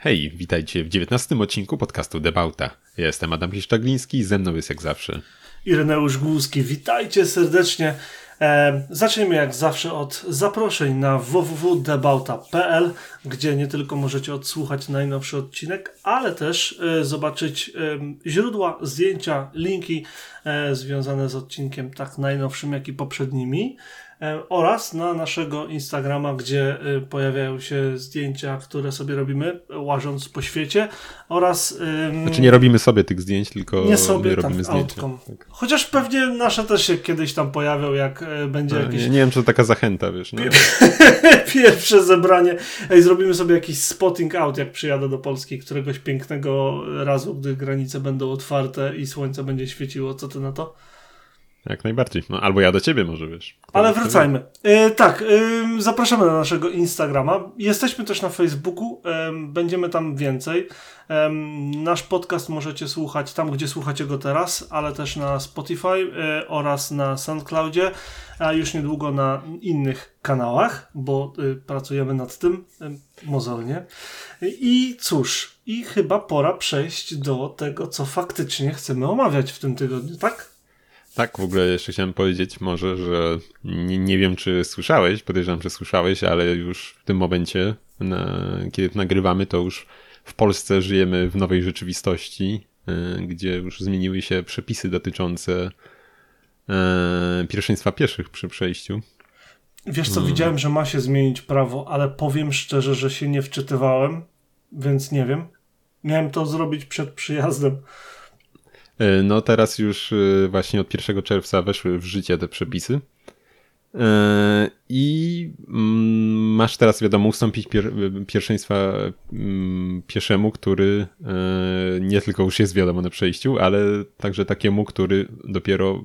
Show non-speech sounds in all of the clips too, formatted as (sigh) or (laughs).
Hej, witajcie w 19 odcinku podcastu Debauta. Ja jestem Adam Kiszczagliński i ze mną jest jak zawsze Ireneusz Głuski. Witajcie serdecznie. E, zacznijmy jak zawsze od zaproszeń na www.debauta.pl, gdzie nie tylko możecie odsłuchać najnowszy odcinek, ale też e, zobaczyć e, źródła, zdjęcia, linki e, związane z odcinkiem tak najnowszym, jak i poprzednimi. E, oraz na naszego Instagrama, gdzie e, pojawiają się zdjęcia, które sobie robimy łażąc po świecie oraz... Znaczy nie robimy sobie tych zdjęć, tylko nie sobie, robimy tak, zdjęcia. Tak. Chociaż pewnie nasze też się kiedyś tam pojawią, jak e, będzie no, jakieś... Nie, nie wiem, czy to taka zachęta, wiesz. No. (laughs) Pierwsze zebranie. Ej, zrobimy sobie jakiś spotting out, jak przyjadę do Polski któregoś pięknego razu, gdy granice będą otwarte i słońce będzie świeciło. Co ty na to? Jak najbardziej. No, albo ja do ciebie może, wiesz. Ale wracajmy. E, tak, zapraszamy na naszego Instagrama. Jesteśmy też na Facebooku. Będziemy tam więcej. Nasz podcast możecie słuchać tam, gdzie słuchacie go teraz, ale też na Spotify e, oraz na SoundCloudzie, a już niedługo na innych kanałach, bo e, pracujemy nad tym mozolnie. I cóż, i chyba pora przejść do tego, co faktycznie chcemy omawiać w tym tygodniu, tak? Tak, w ogóle jeszcze chciałem powiedzieć może, że nie, nie wiem, czy słyszałeś, podejrzewam, że słyszałeś, ale już w tym momencie, na, kiedy nagrywamy, to już w Polsce żyjemy w nowej rzeczywistości, y, gdzie już zmieniły się przepisy dotyczące y, pierwszeństwa pieszych przy przejściu. Wiesz co, hmm. widziałem, że ma się zmienić prawo, ale powiem szczerze, że się nie wczytywałem, więc nie wiem. Miałem to zrobić przed przyjazdem. E, no teraz już e, właśnie od 1 czerwca weszły w życie te przepisy. E, I mm, masz teraz, wiadomo, ustąpić pier pierwszeństwa mm, pieszemu, który nie tylko już jest, wiadomo, na przejściu, ale także takiemu, który dopiero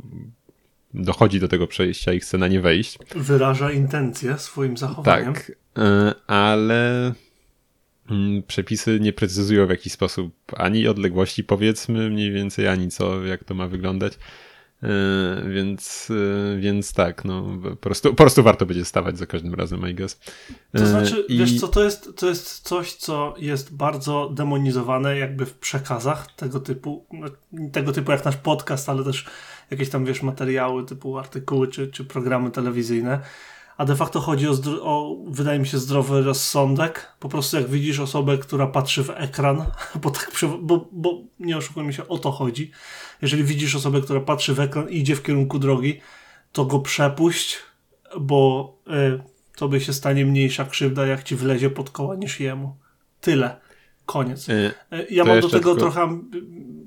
dochodzi do tego przejścia i chce na nie wejść. Wyraża intencje swoim zachowaniem. Tak, ale przepisy nie precyzują w jakiś sposób ani odległości, powiedzmy mniej więcej, ani co, jak to ma wyglądać. E, więc, e, więc tak, no po prostu, po prostu warto będzie stawać za każdym razem, I guess. To znaczy, I... wiesz co, to jest, to jest coś, co jest bardzo demonizowane jakby w przekazach tego typu, no, tego typu jak nasz podcast, ale też jakieś tam, wiesz, materiały typu artykuły czy, czy programy telewizyjne a de facto chodzi o, o, wydaje mi się, zdrowy rozsądek. Po prostu jak widzisz osobę, która patrzy w ekran, (laughs) bo, tak, bo, bo nie oszukujmy się, o to chodzi. Jeżeli widzisz osobę, która patrzy w ekran i idzie w kierunku drogi, to go przepuść, bo y, to by się stanie mniejsza krzywda, jak ci wlezie pod koła niż jemu. Tyle. Koniec. Y, y ja mam do tego tylko... trochę,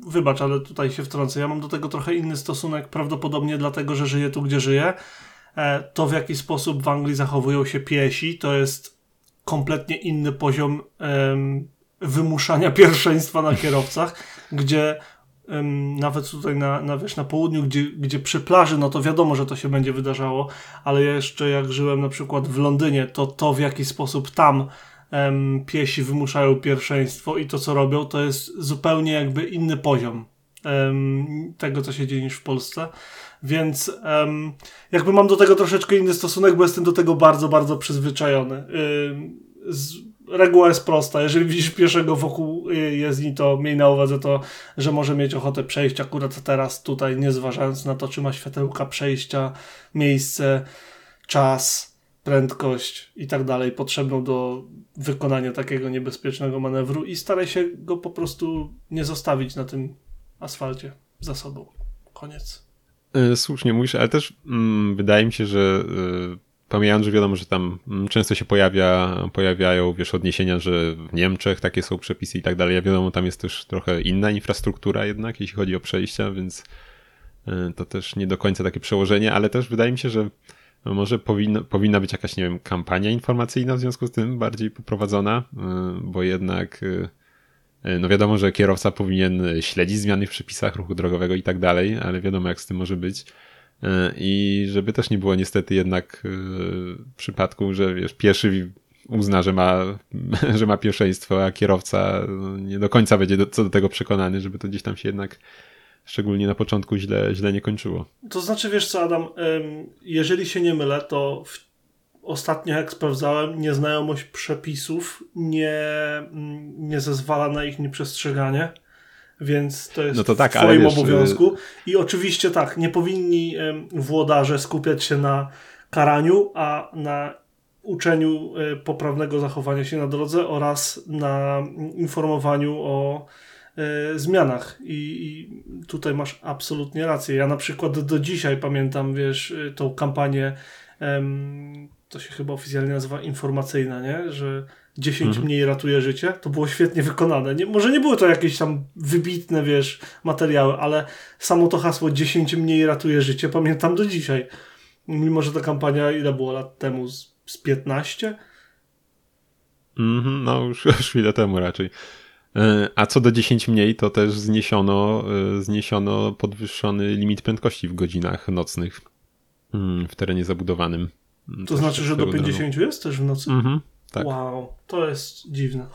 wybacz, ale tutaj się wtrącę, ja mam do tego trochę inny stosunek, prawdopodobnie dlatego, że żyję tu, gdzie żyję to w jaki sposób w Anglii zachowują się piesi, to jest kompletnie inny poziom um, wymuszania (laughs) pierwszeństwa na kierowcach, gdzie um, nawet tutaj na, na, wiesz, na południu, gdzie, gdzie przy plaży, no to wiadomo, że to się będzie wydarzało, ale jeszcze jak żyłem na przykład w Londynie, to to w jaki sposób tam um, piesi wymuszają pierwszeństwo i to co robią, to jest zupełnie jakby inny poziom tego, co się dzieje niż w Polsce. Więc um, jakby mam do tego troszeczkę inny stosunek, bo jestem do tego bardzo, bardzo przyzwyczajony. Z, reguła jest prosta. Jeżeli widzisz pierwszego wokół y, jezdni, to miej na uwadze to, że może mieć ochotę przejść akurat teraz tutaj, nie zważając na to, czy ma światełka przejścia, miejsce, czas, prędkość i tak dalej, potrzebną do wykonania takiego niebezpiecznego manewru i staraj się go po prostu nie zostawić na tym asfalcie za sobą. Koniec. E, słusznie mówisz, ale też mm, wydaje mi się, że y, pomijając, że wiadomo, że tam mm, często się pojawia, pojawiają, wiesz, odniesienia, że w Niemczech takie są przepisy i tak dalej. Ja wiadomo, tam jest też trochę inna infrastruktura jednak, jeśli chodzi o przejścia, więc y, to też nie do końca takie przełożenie, ale też wydaje mi się, że może powinno, powinna być jakaś, nie wiem, kampania informacyjna w związku z tym bardziej poprowadzona, y, bo jednak no wiadomo, że kierowca powinien śledzić zmiany w przepisach ruchu drogowego i tak dalej, ale wiadomo jak z tym może być. E, I żeby też nie było niestety jednak przypadku, że wiesz, pieszy uzna, że ma, (laughs) że ma pierwszeństwo, a kierowca no, nie do końca będzie do, co do tego przekonany, żeby to gdzieś tam się jednak szczególnie na początku źle, źle nie kończyło. To znaczy, wiesz co, Adam, jeżeli się nie mylę, to w ostatnio jak sprawdzałem, nieznajomość przepisów nie, nie zezwala na ich nieprzestrzeganie. Więc to jest no to tak, w Twoim wiesz, obowiązku. I oczywiście tak, nie powinni włodarze skupiać się na karaniu, a na uczeniu e, poprawnego zachowania się na drodze oraz na informowaniu o e, zmianach. I, I, tutaj masz absolutnie rację. Ja na przykład do dzisiaj pamiętam, wiesz, tą kampanię, to się chyba oficjalnie nazywa informacyjna, nie? Że 10 mhm. mniej ratuje życie. To było świetnie wykonane. Nie, może nie były to jakieś tam wybitne, wiesz, materiały, ale samo to hasło 10 mniej ratuje życie pamiętam do dzisiaj. Mimo, że ta kampania ile było lat temu? Z, z 15? Mm, no, już, (laughs) już chwilę temu raczej. E, a co do 10 mniej, to też zniesiono, e, zniesiono podwyższony limit prędkości w godzinach nocnych mm, w terenie zabudowanym. To też znaczy, że do 50 jest też w nocy? Mhm, tak. Wow, to jest dziwne.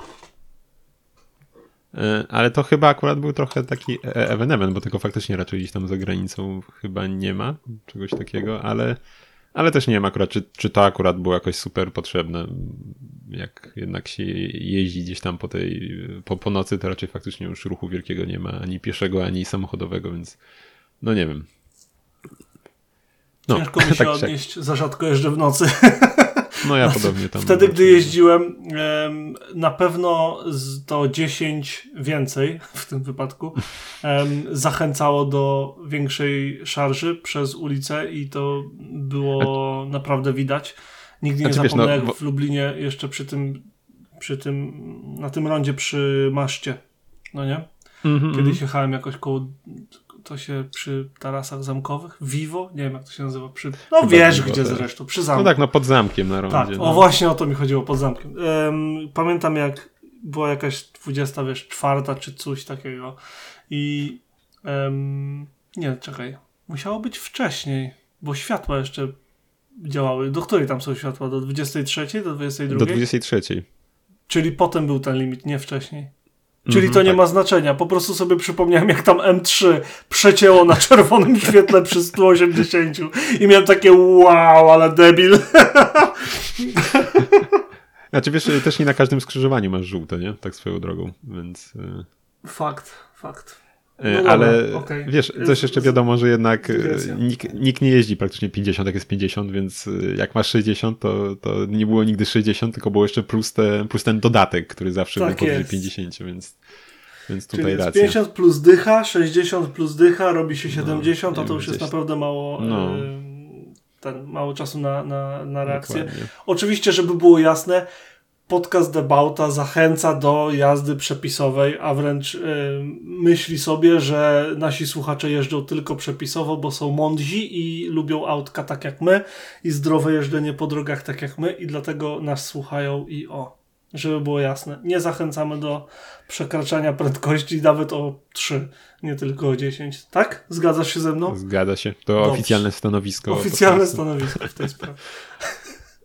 E, ale to chyba akurat był trochę taki event, bo tego faktycznie raczej gdzieś tam za granicą chyba nie ma czegoś takiego, ale, ale też nie wiem akurat, czy, czy to akurat było jakoś super potrzebne. Jak jednak się jeździ gdzieś tam po tej, po, po nocy, to raczej faktycznie już ruchu wielkiego nie ma, ani pieszego, ani samochodowego, więc no nie wiem. No, Ciężko mi (laughs) się tak, odnieść, tak. za rzadko jeżdżę w nocy. (laughs) No ja (laughs) podobnie tam. Wtedy, gdy jeździłem, na pewno to 10 więcej w tym wypadku zachęcało do większej szarży przez ulicę i to było naprawdę widać. Nigdy nie zapomnę, wiesz, no, jak w Lublinie jeszcze przy tym, przy tym, na tym rondzie przy maszcie, no nie? -hmm. Kiedyś jechałem jakoś koło, to się przy tarasach zamkowych, Vivo, nie wiem jak to się nazywa, przy, no wiesz gdzie tak. zresztą, przy zamku. No tak, no pod zamkiem na rondzie. Tak, no. o właśnie o to mi chodziło, pod zamkiem. Pamiętam jak była jakaś 20, wiesz, czwarta czy coś takiego i nie, czekaj, musiało być wcześniej, bo światła jeszcze działały. Do której tam są światła? Do 23, do 22? Do 23. Czyli potem był ten limit, nie wcześniej. Czyli to nie tak. ma znaczenia. Po prostu sobie przypomniałem, jak tam M3 przecięło na czerwonym (laughs) świetle przy 180 i miałem takie wow, ale debil. (laughs) Znaczy wiesz, też nie na każdym skrzyżowaniu masz żółte, nie? Tak swoją drogą, więc... Y, fakt, fakt. E, no ale okay. wiesz, też jeszcze wiadomo, że jednak e, nikt, nikt, nie jeździ praktycznie 50, jak jest 50, więc e, jak masz 60, to, to nie było nigdy 60, tylko było jeszcze plus, te, plus ten dodatek, który zawsze tak był powyżej 50, więc, więc tutaj Czyli racja. 50 plus dycha, 60 plus dycha, robi się 70, no, a to już jest naprawdę mało. No. Ten, mało czasu na, na, na reakcję. Dokładnie. Oczywiście, żeby było jasne, podcast Debauta zachęca do jazdy przepisowej, a wręcz yy, myśli sobie, że nasi słuchacze jeżdżą tylko przepisowo, bo są mądrzy i lubią autka tak jak my i zdrowe jeżdżenie po drogach tak jak my i dlatego nas słuchają i o, żeby było jasne, nie zachęcamy do przekraczania prędkości nawet o 3, nie tylko o 10. Tak? Zgadzasz się ze mną? Zgadza się. To Dobrze. oficjalne stanowisko. Oficjalne stanowisko w tej sprawie.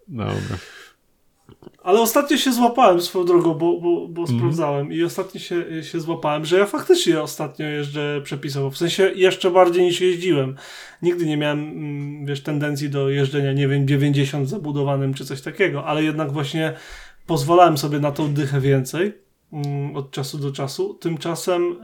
Dobra. Ale ostatnio się złapałem swoją drogą, bo, bo, bo mm. sprawdzałem i ostatnio się, się złapałem, że ja faktycznie ostatnio jeżdżę przepisowo. W sensie jeszcze bardziej niż jeździłem. Nigdy nie miałem, mm, wiesz, tendencji do jeżdżenia, nie wiem, 90 zabudowanym czy coś takiego, ale jednak właśnie pozwalałem sobie na tą dychę więcej mm, od czasu do czasu. Tymczasem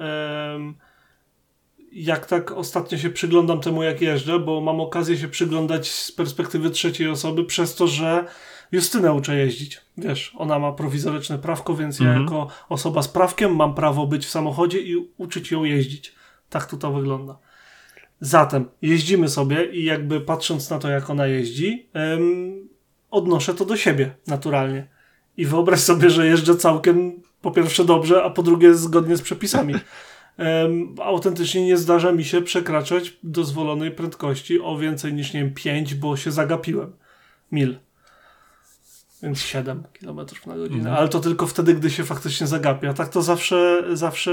jak tak ostatnio się przyglądam temu, jak jeżdżę, bo mam okazję się przyglądać z perspektywy trzeciej osoby, przez to, że Justynę uczę jeździć. Wiesz, ona ma prowizoryczne prawko, więc ja mhm. jako osoba z prawkiem mam prawo być w samochodzie i uczyć ją jeździć. Tak to to wygląda. Zatem jeździmy sobie i jakby patrząc na to, jak ona jeździ, ym, odnoszę to do siebie naturalnie. I wyobraź sobie, że jeżdżę całkiem po pierwsze dobrze, a po drugie zgodnie z przepisami. (laughs) Um, autentycznie nie zdarza mi się przekraczać dozwolonej prędkości o więcej niż, nie wiem, 5, bo się zagapiłem. Mil więc 7 km na godzinę. Mhm. Ale to tylko wtedy, gdy się faktycznie zagapia. Tak to zawsze, zawsze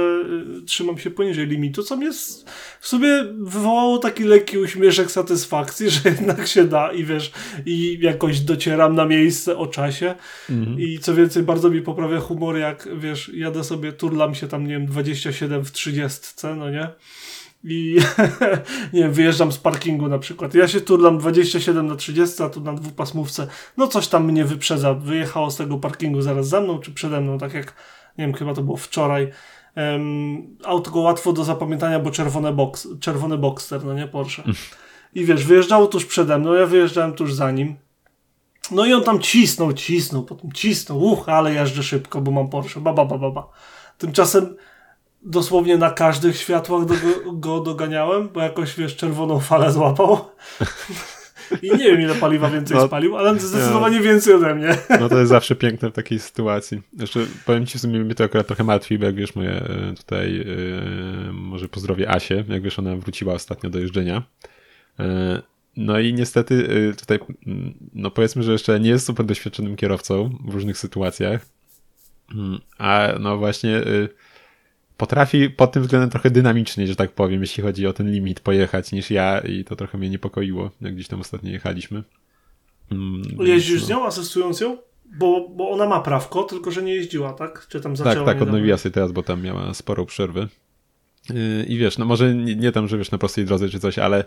y, trzymam się poniżej limitu, co mnie w sobie wywołało taki lekki uśmieszek satysfakcji, (laughs) że jednak się da i wiesz, i jakoś docieram na miejsce o czasie. Mhm. I co więcej, bardzo mi poprawia humor, jak wiesz, jadę sobie, turlam się tam, nie wiem, 27 w 30, no nie? I (laughs) nie wiem, wyjeżdżam z parkingu na przykład. Ja się turlam 27 na 30, a tu na dwupasmówce, no coś tam mnie wyprzedza. Wyjechało z tego parkingu zaraz za mną czy przede mną, tak jak, nie wiem, chyba to było wczoraj. Um, auto łatwo do zapamiętania, bo czerwone box, czerwony Boxster, no nie, Porsche. I wiesz, wyjeżdżało tuż przede mną, ja wyjeżdżałem tuż za nim. No i on tam cisnął, cisnął, potem cisnął, uch, ale jeżdżę szybko, bo mam Porsche, ba, ba, ba, ba, ba. Tymczasem dosłownie na każdych światłach do, go doganiałem, bo jakoś, wiesz, czerwoną falę złapał. I nie wiem, ile paliwa więcej no, spalił, ale zdecydowanie no, więcej ode mnie. No to jest zawsze piękne w takiej sytuacji. Jeszcze powiem ci, w sumie mnie to akurat trochę martwi, bo jak wiesz, moje e, tutaj, yy, może pozdrowię Asię, jak wiesz, ona wróciła ostatnio do jeżdżenia. Yy, no i niestety tutaj, no powiedzmy, że jeszcze nie jest super doświadczonym kierowcą w różnych sytuacjach, mm, a no właśnie... Potrafi pod tym względem trochę dynamicznie, że tak powiem, jeśli chodzi o ten limit pojechać niż ja i to trochę mnie niepokoiło, jak gdzieś tam ostatnio jechaliśmy. Mm, Jeździsz no. z nią, asystując ją? Bo, bo ona ma prawko, tylko że nie jeździła, tak? Czy tam zaczęła? Tak, tak, odnowiła sobie teraz, bo tam miała sporą przerwę. Yy, I wiesz, no może nie, nie tam, że wiesz, na prostej drodze czy coś, ale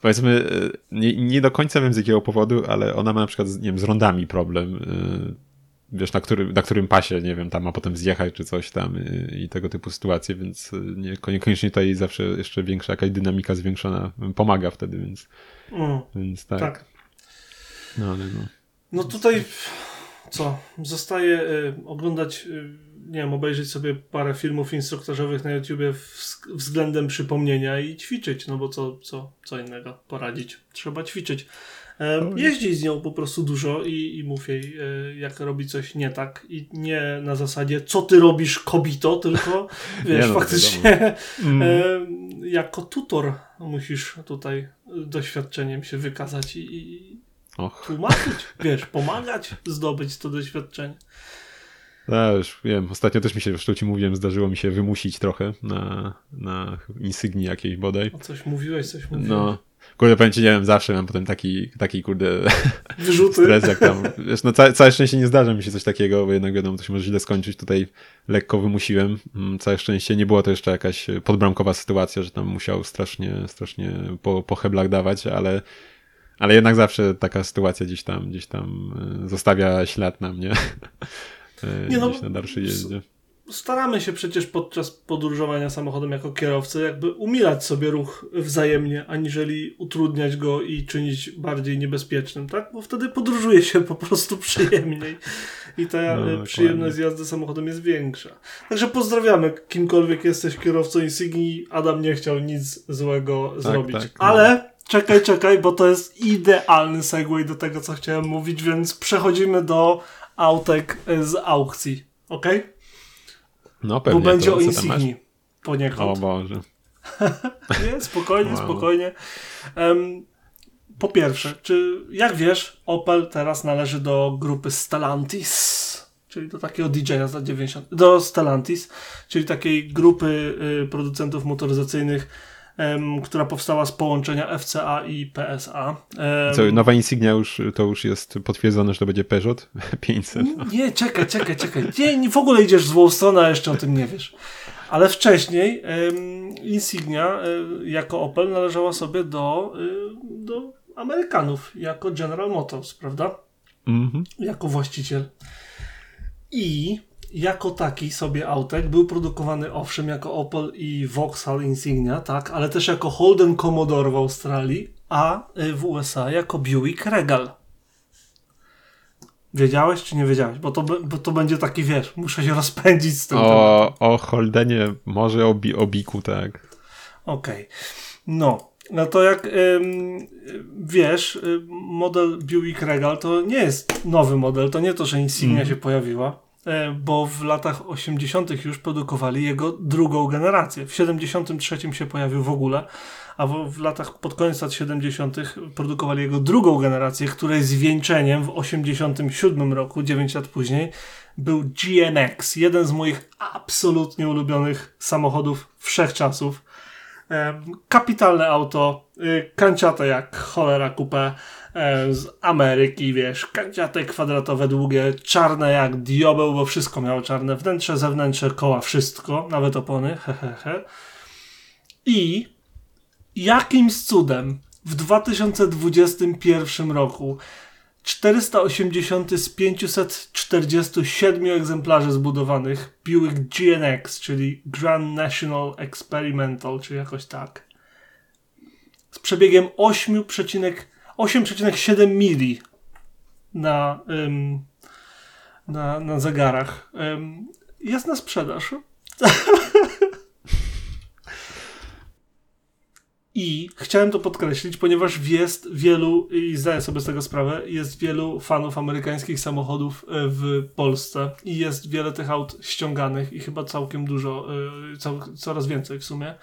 powiedzmy, yy, nie, nie do końca wiem z jakiego powodu, ale ona ma na przykład, nie wiem, z rondami problem yy, wiesz, na, który, na którym pasie, nie wiem, tam ma potem zjechać czy coś tam i, i tego typu sytuacje, więc nie, niekoniecznie tutaj zawsze jeszcze większa jakaś dynamika zwiększona pomaga wtedy, więc, mm, więc tak. tak. No, ale no. No tutaj co? Zostaje y, oglądać, y, nie wiem, obejrzeć sobie parę filmów instruktorzowych na YouTubie względem przypomnienia i ćwiczyć, no bo co, co, co innego poradzić. Trzeba ćwiczyć. Jeździ z nią po prostu dużo i, i mów jej, e, jak robi coś nie tak. I nie na zasadzie, co ty robisz, kobito, tylko (laughs) wiesz, no, faktycznie mm. (laughs) jako tutor musisz tutaj doświadczeniem się wykazać i, i tłumaczyć, wiesz, pomagać zdobyć to doświadczenie. Ja już wiem, ostatnio też mi się, zresztą ci mówiłem, zdarzyło mi się wymusić trochę na, na insygnii jakiejś bodaj. O coś mówiłeś, coś mówiłeś. No, Kurde, powiem ci, nie wiem, zawsze mam potem taki, taki kurde (laughs) Wyrzuty. stres, jak tam, wiesz, no całe, całe szczęście nie zdarza mi się coś takiego, bo jednak wiadomo, to się może źle skończyć, tutaj lekko wymusiłem, mm, całe szczęście nie było to jeszcze jakaś podbramkowa sytuacja, że tam musiał strasznie, strasznie po, po heblach dawać, ale, ale jednak zawsze taka sytuacja gdzieś tam, gdzieś tam e, zostawia ślad na mnie, (laughs) e, nie no, gdzieś no, na dalszej jeździe staramy się przecież podczas podróżowania samochodem jako kierowcy jakby umilać sobie ruch wzajemnie, aniżeli utrudniać go i czynić bardziej niebezpiecznym, tak? Bo wtedy podróżuje się po prostu (laughs) przyjemniej i ta no, przyjemność z jazdy samochodem jest większa. Także pozdrawiamy, kimkolwiek jesteś kierowcą Insigni. Adam nie chciał nic złego tak, zrobić. Tak, no. Ale czekaj, czekaj, bo to jest idealny segway do tego, co chciałem mówić, więc przechodzimy do autek z aukcji. ok? No pewnie. Bo będzie to, o Insigni poniekąd. O Boże. Nie, spokojnie, wow. spokojnie. Um, po pierwsze, czy jak wiesz, Opel teraz należy do grupy Stellantis, czyli do takiego DJ-a za 90, do Stellantis, czyli takiej grupy y, producentów motoryzacyjnych, um, która powstała z połączenia FCA i PSA. Um, Co, nowa Insignia już, to już jest potwierdzone, że to będzie Peugeot (laughs) 500? Nie, czekaj, czekaj, czekaj. Nie, w ogóle idziesz w złą stronę, a jeszcze o tym nie wiesz. Ale wcześniej um, Insignia y, jako Opel należała sobie do, y, do Amerykanów, jako General Motors, prawda? Mhm. Jako właściciel. I jako taki sobie autek był produkowany owszem jako Opel i Vauxhall Insignia, tak, ale też jako Holden Commodore w Australii, a y, w USA jako Buick Regal. Wiedziałeś czy nie wiedziałeś? Bo to, bo to będzie taki, wiesz, muszę się (laughs) rozpędzić z tym. O, o Holdenie, może o, bi, o Biku, tak. Okej. Okay. No, no to jak ym, wiesz, y, model Buick Regal to nie jest nowy model, to nie to, że Insignia mm. się pojawiła bo w latach 80. już produkowali jego drugą generację. W 73 się pojawił w ogóle, a w, w, latach pod koniec lat 70. produkowali jego drugą generację, której zwieńczeniem w 87 roku, 9 lat później, był GNX, jeden z moich absolutnie ulubionych samochodów wszechczasów. E, kapitalne auto, y, kanciate jak cholera E, z Ameryki, wiesz, kanciate kwadratowe, długie, czarne jak diobeł, bo wszystko miało czarne wnętrze, zewnętrze, koła, wszystko, nawet opony, hehehe. He, he. I jakimś cudem w 2021 roku 480 z 547 egzemplarzy zbudowanych Buick GNX, czyli Grand National Experimental, czy jakoś tak, z przebiegiem 8,7 mili na, ym, na, na zegarach. Ym, jest na sprzedaż. I chciałem to podkreślić, ponieważ jest wielu, i zdaję sobie z tego sprawę, jest wielu fanów amerykańskich samochodów e, w Polsce i jest wiele tych aut ściąganych i chyba całkiem dużo, e, coraz więcej w sumie.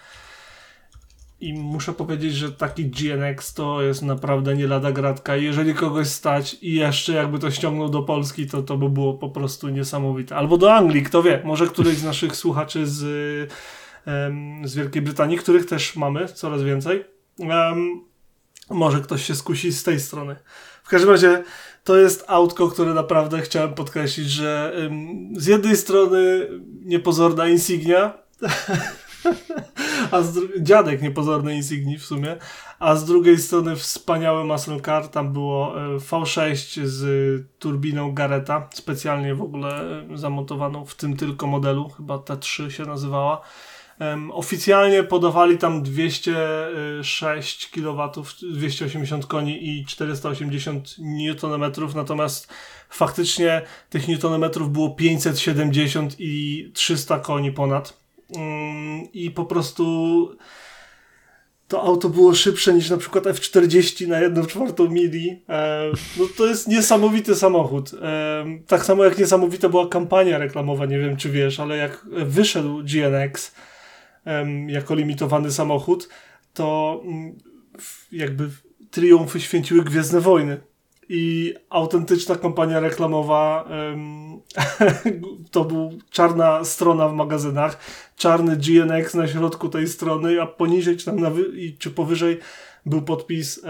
I muszę powiedzieć, że taki GNX to jest naprawdę nie lada gratka. Jeżeli kogoś stać i jeszcze jakby to ściągnął do Polski, to to by było po prostu niesamowite. Albo do Anglii, kto wie. Może któryś z naszych słuchaczy z, z Wielkiej Brytanii, których też mamy coraz więcej. Um, może ktoś się skusi z tej strony. W każdym razie to jest autko, które naprawdę chciałem podkreślić, że um, z jednej strony niepozorna insignia, (laughs) a z dziadek niepozorny Insigni w sumie, a z drugiej strony wspaniały muscle car, tam było e, V6 z turbiną Gareta, specjalnie w ogóle e, zamontowaną w tym tylko modelu, chyba T3 się nazywała. Oficjalnie podawali tam 206 kW, 280 koni i 480 Nm, natomiast faktycznie tych Newtonmetrów było 570 i 300 koni ponad. Mm, i po prostu to auto było szybsze niż na przykład F40 na 1 czwartą mili. E, no to jest niesamowity samochód. E, tak samo jak niesamowita była kampania reklamowa, nie wiem czy wiesz, ale jak wyszedł GNX jako limitowany samochód, to mm, jakby triumfy święciły Gwiezdne Wojny i autentyczna kampania reklamowa (laughs) to był czarna strona w magazynach, czarny GNX na środku tej strony, a poniżej czy tam na czy powyżej był podpis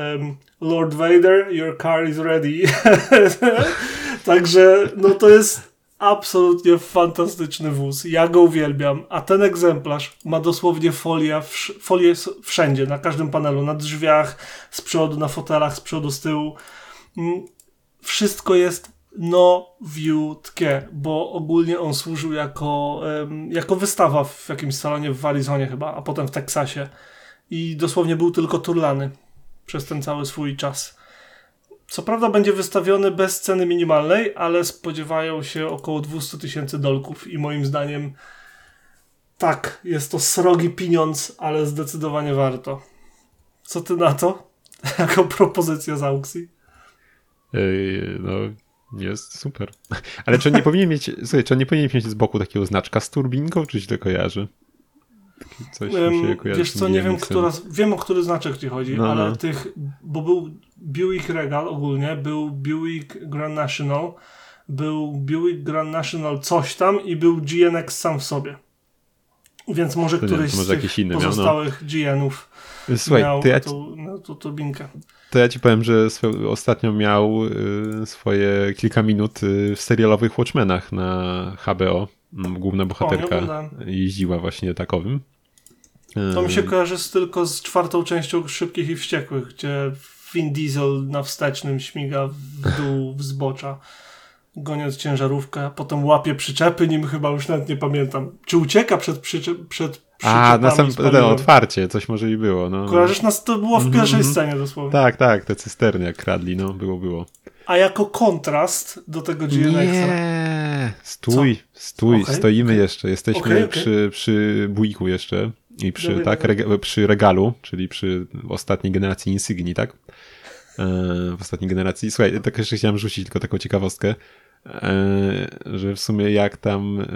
Lord Vader, your car is ready. (laughs) Także no to jest absolutnie fantastyczny wóz. Ja go uwielbiam. A ten egzemplarz ma dosłownie folię, folię wszędzie, na każdym panelu, na drzwiach, z przodu, na fotelach, z przodu, z tyłu. Mm, wszystko jest nowiutkie, bo ogólnie on służył jako, jako wystawa w jakimś salonie w Arizonie chyba, a potem w Teksasie. I dosłownie był tylko turlany przez ten cały swój czas. Co prawda będzie wystawiony bez ceny minimalnej, ale spodziewają się około 200 tysięcy dolków i moim zdaniem tak, jest to srogi pieniądz, ale zdecydowanie warto. Co ty na to? (laughs) jako propozycja z aukcji? No, jest super. Ale czy on nie powinien mieć, słuchaj, czy on nie powinien mieć z boku takiego znaczka z turbinką, czy się to kojarzy? Coś um, się kojarzy Wiesz co, nie wiem, która, wiem o który znaczek ci chodzi, no, ale no. tych, bo był Buick Regal ogólnie, był Buick Grand National, był Buick Grand National coś tam i był GNX sam w sobie. Więc może to któryś nie, może z tych pozostałych miał, no. GN-ów Słuchaj, miał to ja ci, tą, no, tą turbinkę. To ja ci powiem, że ostatnio miał y, swoje kilka minut y, w serialowych Watchmenach na HBO. Mm, główna bohaterka o, jeździła właśnie takowym. To mi się kojarzy z, tylko z czwartą częścią Szybkich i Wściekłych, gdzie Vin Diesel na wstecznym śmiga w dół w zbocza goniąc ciężarówkę, potem łapie przyczepy, nim chyba już nawet nie pamiętam. Czy ucieka przed, przyczep, przed a, na sam no, otwarcie, coś może i było. No. Kojarzysz nas, to było w pierwszej mm -hmm. scenie dosłownie. Tak, tak, te cysterny jak kradli, no, było, było. A jako kontrast do tego GNX-a... Nie, stój, Co? stój, okay, stoimy okay. jeszcze, jesteśmy okay, Przy, przy bójku jeszcze i przy, Dobry, tak, rega przy regalu, czyli przy ostatniej generacji Insigni, tak? E, w ostatniej generacji. Słuchaj, tak jeszcze chciałem rzucić tylko taką ciekawostkę. E, że w sumie jak tam, e,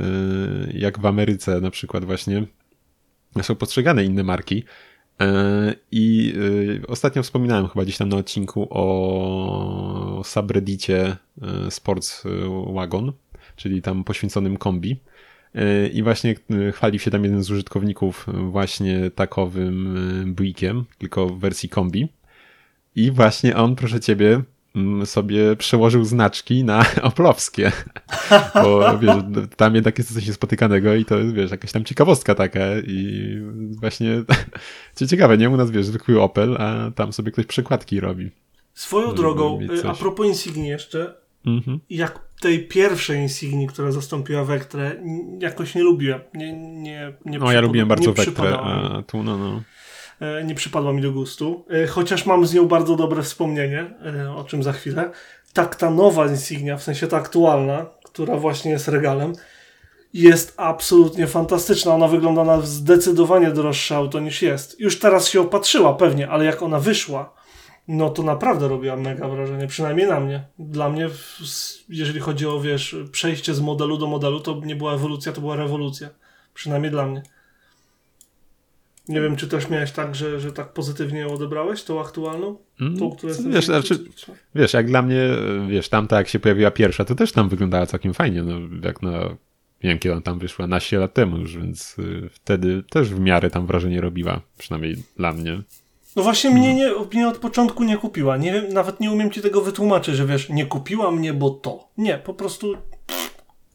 jak w Ameryce na przykład właśnie są postrzegane inne marki. E, I ostatnio wspominałem chyba gdzieś tam na odcinku o subreddicie Sports Wagon, czyli tam poświęconym kombi. I właśnie chwalił się tam jeden z użytkowników właśnie takowym Buickiem, tylko w wersji kombi. I właśnie on, proszę ciebie, sobie przełożył znaczki na (laughs) oplowskie. Bo wiesz, tam jednak jest coś spotykanego i to jest, wiesz, jakaś tam ciekawostka taka i właśnie (laughs) ciekawe, nie? U nas, wiesz, zwykły Opel, a tam sobie ktoś przekładki robi. Swoją drogą, y, a propos Insigni jeszcze, mhm. jak tej pierwszej Insigni, która zastąpiła Vectrę, jakoś nie lubiłem. Nie, nie, nie no, ja lubiłem bardzo Vectrę, a tu no, no. E, nie przypadła mi do gustu, e, chociaż mam z nią bardzo dobre wspomnienie, e, o czym za chwilę. Tak ta nowa Insignia, w sensie ta aktualna, która właśnie jest regalem, jest absolutnie fantastyczna. Ona wygląda na zdecydowanie droższe auto niż jest. Już teraz się opatrzyła pewnie, ale jak ona wyszła, no to naprawdę robiła mega wrażenie, przynajmniej na mnie. Dla mnie, jeżeli chodzi o, wiesz, przejście z modelu do modelu, to nie była ewolucja, to była rewolucja. Przynajmniej dla mnie. Nie wiem, czy też miałeś tak, że, że tak pozytywnie ją odebrałeś, tą aktualną? Mm, tą, która wiesz, znaczy, wiesz, jak dla mnie, wiesz, tamta jak się pojawiła pierwsza, to też tam wyglądała całkiem fajnie, no, jak na, nie wiem kiedy ona tam wyszła, naście lat temu już, więc y, wtedy też w miarę tam wrażenie robiła, przynajmniej dla mnie. No właśnie mnie, nie, mnie od początku nie kupiła. Nie wiem, nawet nie umiem ci tego wytłumaczyć, że wiesz, nie kupiła mnie, bo to. Nie, po prostu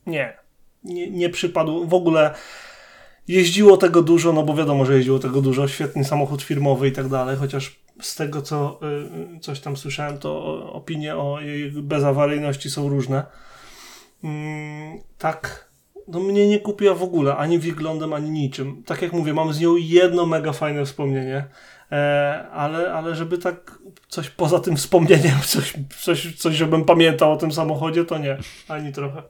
nie. Nie, nie przypadł. W ogóle jeździło tego dużo, no bo wiadomo, że jeździło tego dużo. Świetny samochód firmowy i tak dalej, chociaż z tego, co y, coś tam słyszałem, to opinie o jej bezawaryjności są różne. Mm, tak, no mnie nie kupiła w ogóle, ani wyglądem, ani niczym. Tak jak mówię, mam z nią jedno mega fajne wspomnienie. E, ale, ale żeby tak coś poza tym wspomnieniem, (laughs) coś, coś, coś, żebym pamiętał o tym samochodzie, to nie, ani trochę.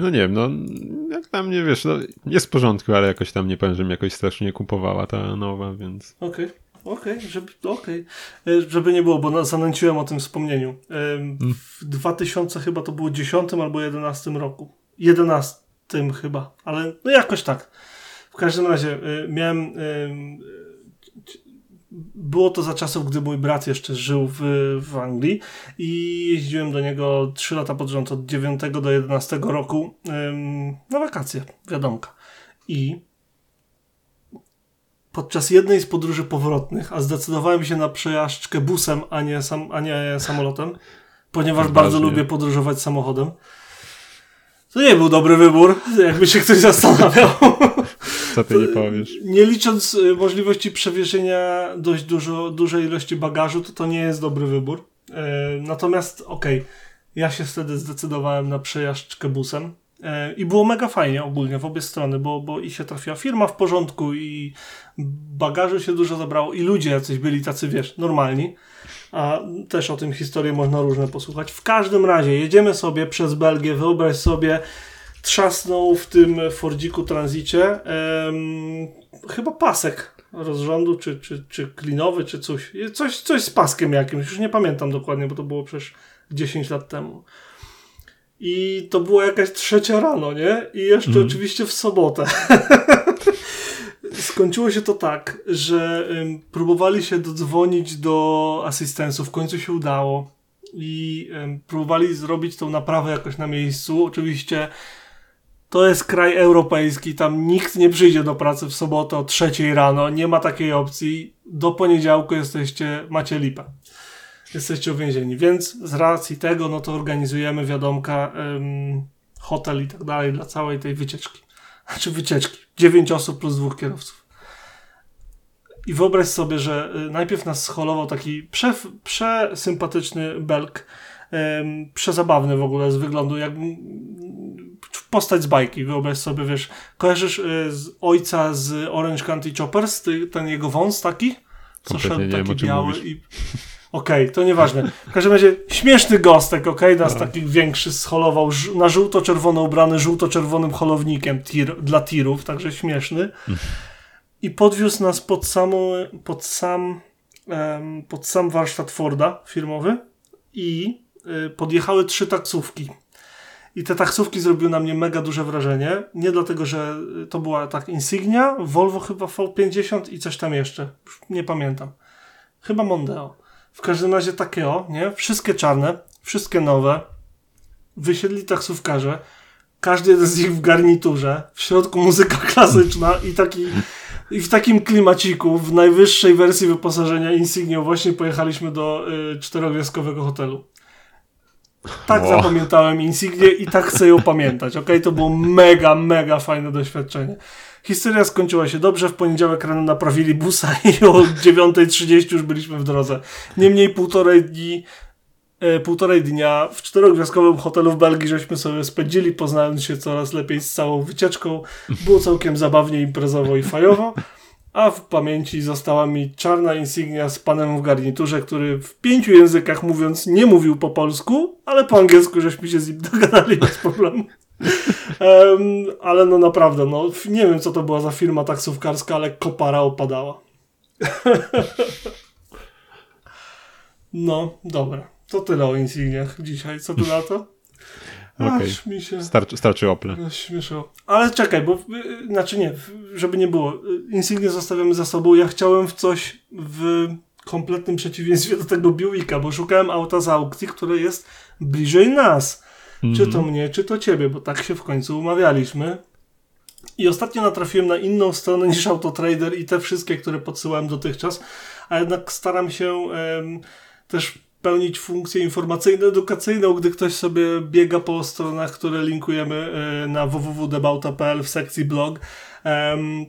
No nie wiem, no jak tam nie wiesz, no, jest w porządku, ale jakoś tam nie powiem, że mi jakoś strasznie kupowała ta nowa, więc... Okej. Okay. Okej, okay, żeby, okay. E, żeby nie było, bo zanęciłem o tym wspomnieniu. Hmm. W 2000 chyba to było 10 albo 11 roku. 11 chyba, ale no jakoś tak. W każdym razie y, miałem. Było to za czasów, gdy mój brat jeszcze żył w, w Anglii i jeździłem do niego 3 lata pod rząd, od 9 do 11 roku na wakacje, wiadomka. I podczas jednej z podróży powrotnych, a zdecydowałem się na przejażdżkę busem, a nie, sam, a nie samolotem, ponieważ bardzo lubię podróżować samochodem. To nie był dobry wybór, jakby się ktoś zastanawiał. (laughs) Nie powiesz? Nie licząc y, możliwości przewiezienia dość dużo, dużej ilości bagażu, to to nie jest dobry wybór. E, natomiast okej, okay, ja się wtedy zdecydowałem na przejażdżkę busem. E, I było mega fajnie ogólnie w obie strony, bo, bo i się trafiła firma w porządku, i bagażu się dużo zabrało, i ludzie jacyś byli tacy, wiesz, normalni. A też o tym historię można różne posłuchać. W każdym razie jedziemy sobie przez Belgię, wyobraź sobie, trzasnął w tym Fordziku Transicie chyba pasek rozrządu, czy, czy, czy klinowy, czy coś. coś. Coś z paskiem jakimś, już nie pamiętam dokładnie, bo to było przecież 10 lat temu. I to było jakaś trzecia rano, nie? I jeszcze mm. oczywiście w sobotę. (laughs) Skończyło się to tak, że um, próbowali się dodzwonić do asystentów, w końcu się udało i um, próbowali zrobić tą naprawę jakoś na miejscu. Oczywiście to jest kraj europejski, tam nikt nie przyjdzie do pracy w sobotę o trzeciej rano, nie ma takiej opcji. Do poniedziałku jesteście, macie lipę. Jesteście uwięzieni, więc z racji tego, no to organizujemy wiadomka, um, hotel i tak dalej dla całej tej wycieczki. Znaczy wycieczki. Dziewięć osób plus dwóch kierowców. I wyobraź sobie, że y, najpierw nas scholował taki prze, przesympatyczny belk, um, przezabawny w ogóle z wyglądu, jak postać z bajki, wyobraź sobie, wiesz, kojarzysz y, z ojca z Orange County Choppers, ty, ten jego wąs taki? Co szedł taki biały i... Okej, okay, to nieważne. W każdym razie śmieszny gostek, okej, okay? nas no. taki większy scholował na żółto-czerwono ubrany żółto-czerwonym holownikiem tir, dla tirów, także śmieszny. I podwiózł nas pod, samą, pod, sam, um, pod sam warsztat Forda firmowy i y, podjechały trzy taksówki. I te taksówki zrobiły na mnie mega duże wrażenie. Nie dlatego, że to była tak Insignia, Volvo chyba V50 i coś tam jeszcze. nie pamiętam. Chyba Mondeo. W każdym razie Takeo, nie? Wszystkie czarne, wszystkie nowe. Wysiedli taksówkarze. Każdy jeden z nich w garniturze. W środku muzyka (laughs) klasyczna i taki I w takim klimaciku, w najwyższej wersji wyposażenia Insignia właśnie pojechaliśmy do y, czterogwiazdkowego hotelu. Tak wow. zapamiętałem Insignię i tak chcę ją pamiętać, ok? To było mega, mega fajne doświadczenie. Historia skończyła się dobrze, w poniedziałek rano naprawili busa i o 9.30 już byliśmy w drodze. Niemniej półtorej dni e, półtorej dnia w czterogwiazdkowym hotelu w Belgii żeśmy sobie spędzili, poznając się coraz lepiej z całą wycieczką. Było całkiem zabawnie, imprezowo i fajowo. A w pamięci została mi czarna insignia z panem w garniturze, który w pięciu językach mówiąc nie mówił po polsku, ale po angielsku żeśmy się z nim (laughs) dogadali bez problemu. um, ale no naprawdę, no nie wiem co to była za firma taksówkarska, ale kopara opadała. (laughs) no, dobra. To tyle o insigniach dzisiaj. Co tu na to? Okay. się... starczy, starczy. Śmieszyło. Ale czekaj, bo y, znaczy nie, żeby nie było. Insignię zostawiamy za sobą. Ja chciałem w coś w kompletnym przeciwieństwie do tego Buicka, bo szukałem auta z aukcji, które jest bliżej nas. Mm. Czy to mhm. mnie, czy to ciebie, bo tak się w końcu umawialiśmy. I ostatnio natrafiłem na inną stronę niż Autotrader i te wszystkie, które podsyłałem dotychczas, a jednak staram się um, też pełnić funkcję informacyjno-edukacyjną, gdy ktoś sobie biega po stronach, które linkujemy e, na www.debauta.pl w sekcji blog,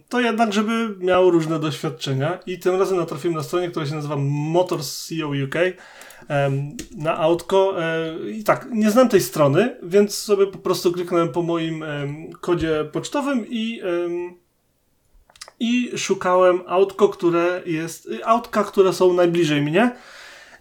to jednak, żeby miał różne doświadczenia. I tym razem natrafiłem na stronę, która się nazywa Motors CEO UK na autko. E, I tak, nie znam tej strony, więc sobie po prostu kliknąłem po moim kodzie pocztowym i i szukałem autko, które jest, autka, które są najbliżej mnie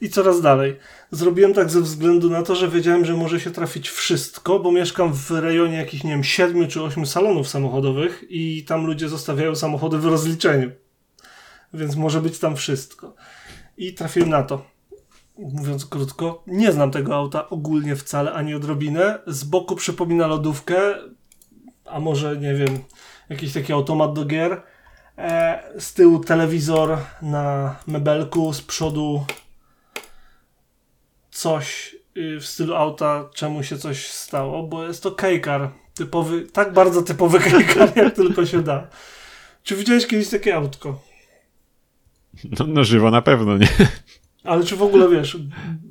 i coraz dalej. Zrobiłem tak ze względu na to, że wiedziałem, że może się trafić wszystko, bo mieszkam w rejonie jakichś, nie wiem, siedmiu czy ośmiu salonów samochodowych i tam ludzie zostawiają samochody w rozliczeniu. Więc może być tam wszystko. I trafiłem na to. Mówiąc krótko, nie znam tego auta ogólnie wcale, ani odrobinę. Z boku przypomina lodówkę, a może, nie wiem, jakiś taki automat do gier. E, z tyłu telewizor na mebelku, z przodu coś y, w stylu auta, czemu się coś stało, bo jest to kejkar. Typowy, tak bardzo typowy (laughs) kejkar, jak tylko się da. Czy widziałeś kiedyś takie autko? No, no żywo na pewno, nie? Ale czy w ogóle wiesz,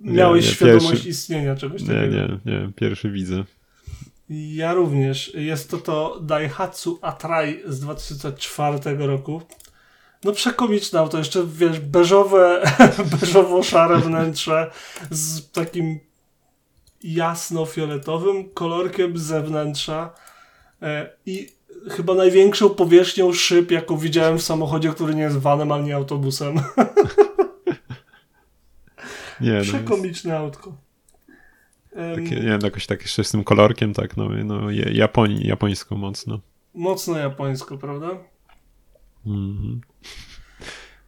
miałeś nie, nie, świadomość pierwszy... istnienia czegoś takiego? Nie, nie, nie, pierwszy widzę. Ja również. Jest to to Daihatsu Atrai z 2004 roku. No przekomiczne auto, jeszcze wiesz, beżowe, (laughs) beżowo-szare wnętrze z takim jasno-fioletowym kolorkiem zewnętrza e, i chyba największą powierzchnią szyb, jaką widziałem w samochodzie, który nie jest vanem, ani autobusem. (laughs) nie, no Przekomiczne jest... autko. Takie, nie wiem, jakoś tak jeszcze z tym kolorkiem, tak, no, no Japonii, japońsko mocno. Mocno japońsko, prawda? Mhm.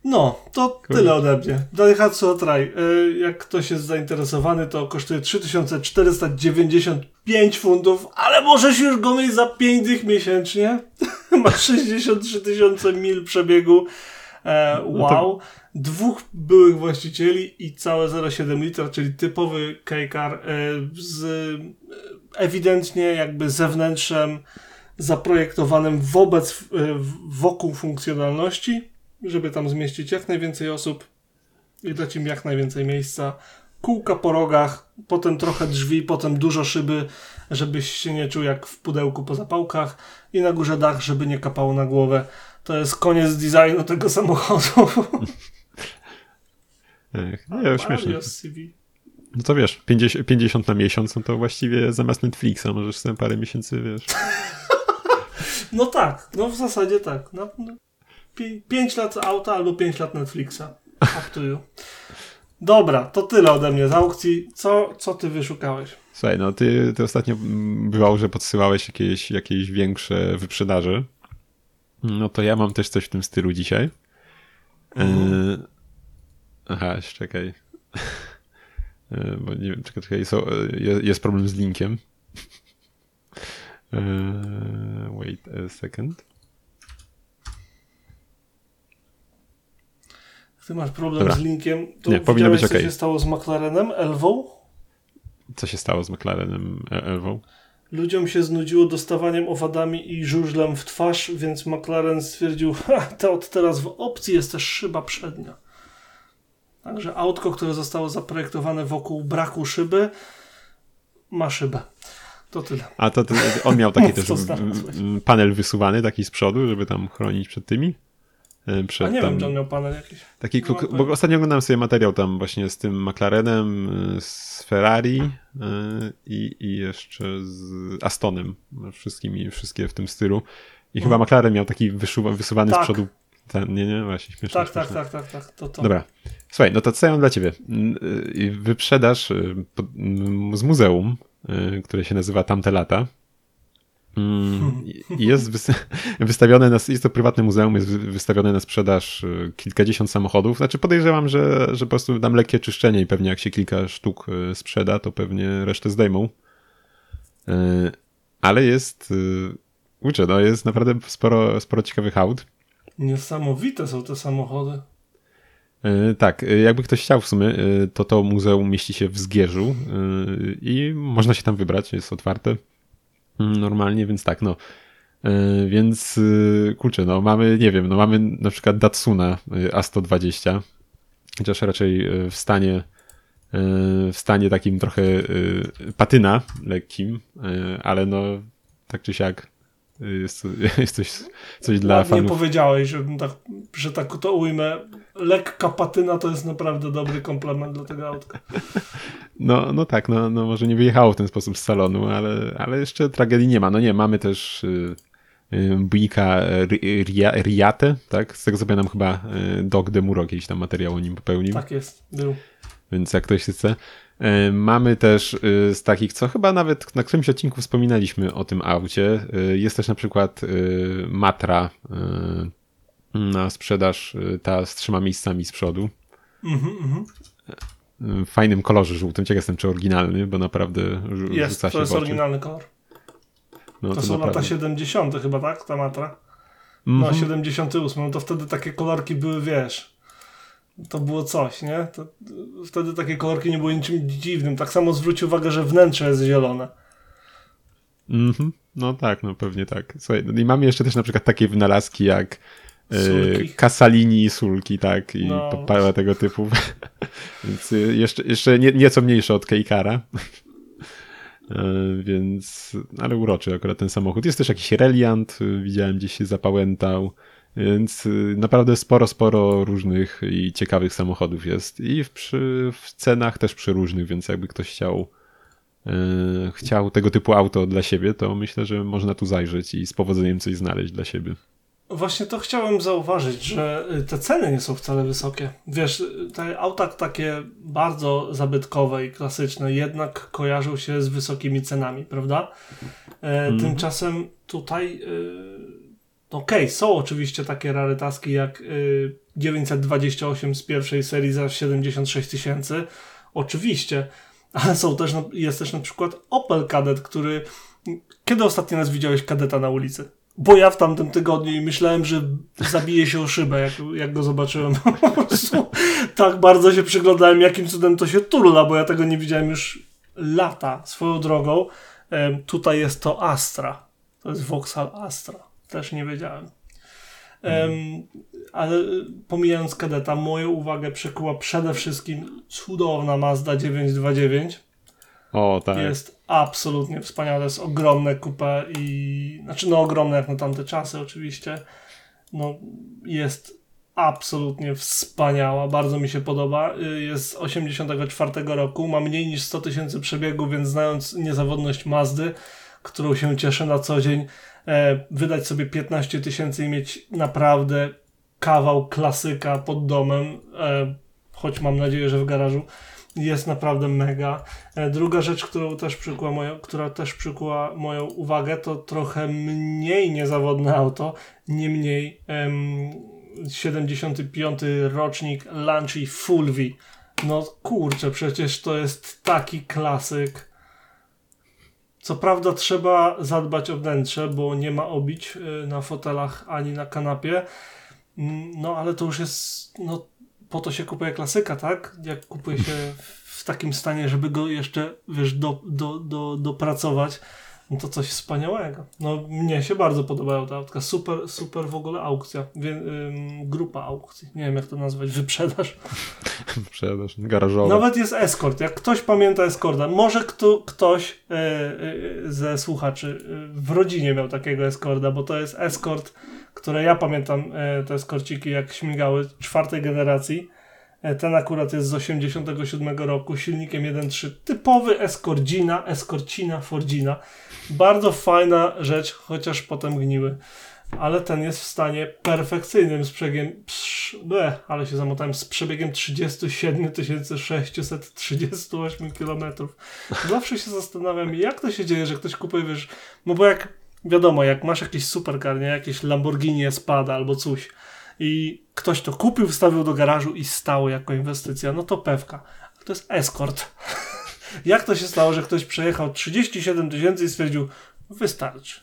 No, to tyle ode mnie. Daihatsu Atrai. E, jak ktoś jest zainteresowany, to kosztuje 3495 funtów, ale możesz już go mieć za 5 dych miesięcznie. (laughs) Ma 63 tysiące mil przebiegu. E, wow. No to... Dwóch byłych właścicieli i całe 0,7 litra, czyli typowy K-Car e, z ewidentnie jakby zewnętrzem zaprojektowanym wobec, wokół funkcjonalności żeby tam zmieścić jak najwięcej osób i dać im jak najwięcej miejsca. Kółka po rogach, potem trochę drzwi, potem dużo szyby, żebyś się nie czuł jak w pudełku po zapałkach i na górze dach, żeby nie kapało na głowę. To jest koniec designu tego samochodu. (laughs) nie, śmieszne. No to wiesz, 50, 50 na miesiąc, no to właściwie zamiast Netflixa możesz sobie parę miesięcy, wiesz. (laughs) no tak, no w zasadzie tak. No, no. 5 lat auta albo 5 lat Netflixa. You. Dobra, to tyle ode mnie z aukcji. Co, co ty wyszukałeś? Słuchaj, no ty, ty ostatnio bywało, że podsyłałeś jakieś, jakieś większe wyprzedaże. No to ja mam też coś w tym stylu dzisiaj. E... Aha, czekaj. E... Bo nie wiem, czekaj, czekaj. So, jest problem z linkiem. E... Wait a second. Ty masz problem Dobra. z linkiem, to nie, powinno być ok. co się stało z McLarenem Elwą? Co się stało z McLarenem Elwą? Ludziom się znudziło dostawaniem owadami i żużlem w twarz, więc McLaren stwierdził, ha, to od teraz w opcji jest też szyba przednia. Także autko, które zostało zaprojektowane wokół braku szyby, ma szybę. To tyle. A to, to on miał taki (laughs) też panel wysuwany, taki z przodu, żeby tam chronić przed tymi? E, przed A nie tam, wiem, czy on miał panel jakiś. Taki, bo ostatnio oglądałem sobie materiał tam właśnie z tym McLarenem, e, z Ferrari e, i, i jeszcze z Astonem. Wszystkimi, wszystkie w tym stylu. I chyba McLaren miał taki wyszuwa, wysuwany tak. z przodu. Ten, nie, nie, właśnie śmieszne. Tak, tak, tak, tak, tak. To, to. Dobra. Słuchaj, no to co ja mam dla ciebie? Wyprzedaż z muzeum, które się nazywa Tamte Lata. Mm, jest (laughs) wystawione, na, jest to prywatne muzeum, jest wystawione na sprzedaż y, kilkadziesiąt samochodów. Znaczy podejrzewam, że, że po prostu dam lekkie czyszczenie i pewnie jak się kilka sztuk y, sprzeda, to pewnie resztę zdejmą. Y, ale jest, uczę, no jest naprawdę sporo, sporo ciekawych aut. Niesamowite są te samochody. Tak, jakby ktoś chciał w sumie, to to muzeum mieści się w Zgierzu i można się tam wybrać, jest otwarte. Normalnie, więc tak, no. E, więc e, kurczę, no mamy, nie wiem, no mamy na przykład Datsuna e, A120, chociaż raczej w stanie w stanie takim trochę patyna lekkim, ale no tak czy siak jest, (laughs) jest coś, coś dla Ładnie fanów. Nie powiedziałeś, że tak, że tak to ujmę. Lekka patyna to jest naprawdę dobry komplement dla tego autka. (laughs) No, no tak, no, no może nie wyjechało w ten sposób z salonu, ale, ale jeszcze tragedii nie ma. No nie, mamy też y, y, Buika Riate, tak? Z tego co pamiętam chyba y, Dog Demuro jakiś tam materiał o nim popełnił. Tak jest, był. Więc jak ktoś chce. Y, mamy też y, z takich, co chyba nawet na którymś odcinku wspominaliśmy o tym aucie. Y, jest też na przykład Matra na sprzedaż, ta z trzema miejscami z przodu. Mhm, mhm fajnym kolorze żółtym. Ciekaw jestem, czy oryginalny, bo naprawdę jest, rzuca się to jest oryginalny kolor. No, to, to, są naprawdę... lata 70. chyba, tak? Ta matra. No, mm -hmm. 78. No to wtedy takie kolorki były, wiesz, to było coś, nie? To, wtedy takie kolorki nie były niczym dziwnym. Tak samo zwróć uwagę, że wnętrze jest zielone. Mhm. No tak, no pewnie tak. Słuchaj, no i mamy jeszcze też na przykład takie wynalazki jak Sulki. Kasalini, sulki, tak, i no. parę tego typu. (laughs) Więc y, jeszcze, jeszcze nie, nieco mniejsze od Keikara. E, (laughs) więc, ale uroczy akurat ten samochód. Jest też jakiś Reliant, y, widziałem gdzieś się zapałętał. Więc y, naprawdę sporo, sporo różnych i ciekawych samochodów jest. I w, przy, w cenach też przeróżnych, więc jakby ktoś chciał, e, chciał tego typu auto dla siebie, to myślę, że można tu zajrzeć i z powodzeniem coś znaleźć dla siebie. Właśnie to chciałem zauważyć, że y, te ceny nie są wcale wysokie. Wiesz, te auta takie bardzo zabytkowe i klasyczne jednak kojarzą się z wysokimi cenami, prawda? Mm. Tymczasem tutaj, y, okej, okay, są oczywiście takie rarytaski jak 928 z pierwszej serii za 76 tysięcy, oczywiście, (laughs) ale są też, jest też na przykład Opel Kadett, który... Kiedy ostatni raz widziałeś kadeta na ulicy? Bo ja w tamtym tygodniu i myślałem, że zabije się o szybę, jak, jak go zobaczyłem. (laughs) Tak bardzo się przyglądałem, jakim cudem to się turla, bo ja tego nie widziałem już lata. Swoją drogą, tutaj jest to Astra. To jest Vauxhall Astra. Też nie wiedziałem. Ale pomijając kadeta, moją uwagę przykuła przede wszystkim cudowna Mazda 929 o, tak. Jest absolutnie wspaniałe. To jest ogromne kupę i... Znaczy, no ogromne jak na tamte czasy oczywiście. No, jest absolutnie wspaniała. Bardzo mi się podoba. Y, jest z 84 roku. Ma mniej niż 100 tysięcy przebiegów, więc znając niezawodność Mazdy, którą się cieszę na co dzień, e, wydać sobie 15 tysięcy i mieć naprawdę kawał klasyka pod domem, e, choć mam nadzieję, że w garażu jest naprawdę mega. E, druga rzecz, którą też przykuła moją, która też przykuła moją uwagę, to trochę mniej niezawodne auto, niemniej em, 75 rocznik Lanchy Fulvi. No kurczę, przecież to jest taki klasyk. Co prawda trzeba zadbać o wnętrze, bo nie ma obić e, na fotelach ani na kanapie. Mm, no ale to już jest no, po to się kupuje klasyka, tak? Jak kupuje się w takim stanie, żeby go jeszcze, wiesz, do, do, do, dopracować. No to coś wspaniałego. No mnie się bardzo podobają te autka. Super, super w ogóle aukcja. Wie, ym, grupa aukcji. Nie wiem jak to nazwać. Wyprzedaż. (laughs) Wyprzedaż garażowy. Nawet jest Escort. Jak ktoś pamięta Escorta. Może kto, ktoś e, e, ze słuchaczy e, w rodzinie miał takiego Escorta, bo to jest Escort, które ja pamiętam te Escorciki jak śmigały czwartej generacji. Ten akurat jest z 87 roku, silnikiem 1.3. Typowy Escordzina, Escorcina, Fordzina. Bardzo fajna rzecz, chociaż potem gniły. Ale ten jest w stanie perfekcyjnym z przebiegiem, ble, ale się zamotałem, z przebiegiem 37 638 km. Zawsze się zastanawiam, jak to się dzieje, że ktoś kupuje, wiesz, no bo jak, wiadomo, jak masz jakiś supercar, nie, jakieś Lamborghini Espada albo coś, i ktoś to kupił, wstawił do garażu i stało jako inwestycja, no to pewka. To jest escort. Jak to się stało, że ktoś przejechał 37 tysięcy i stwierdził, wystarczy.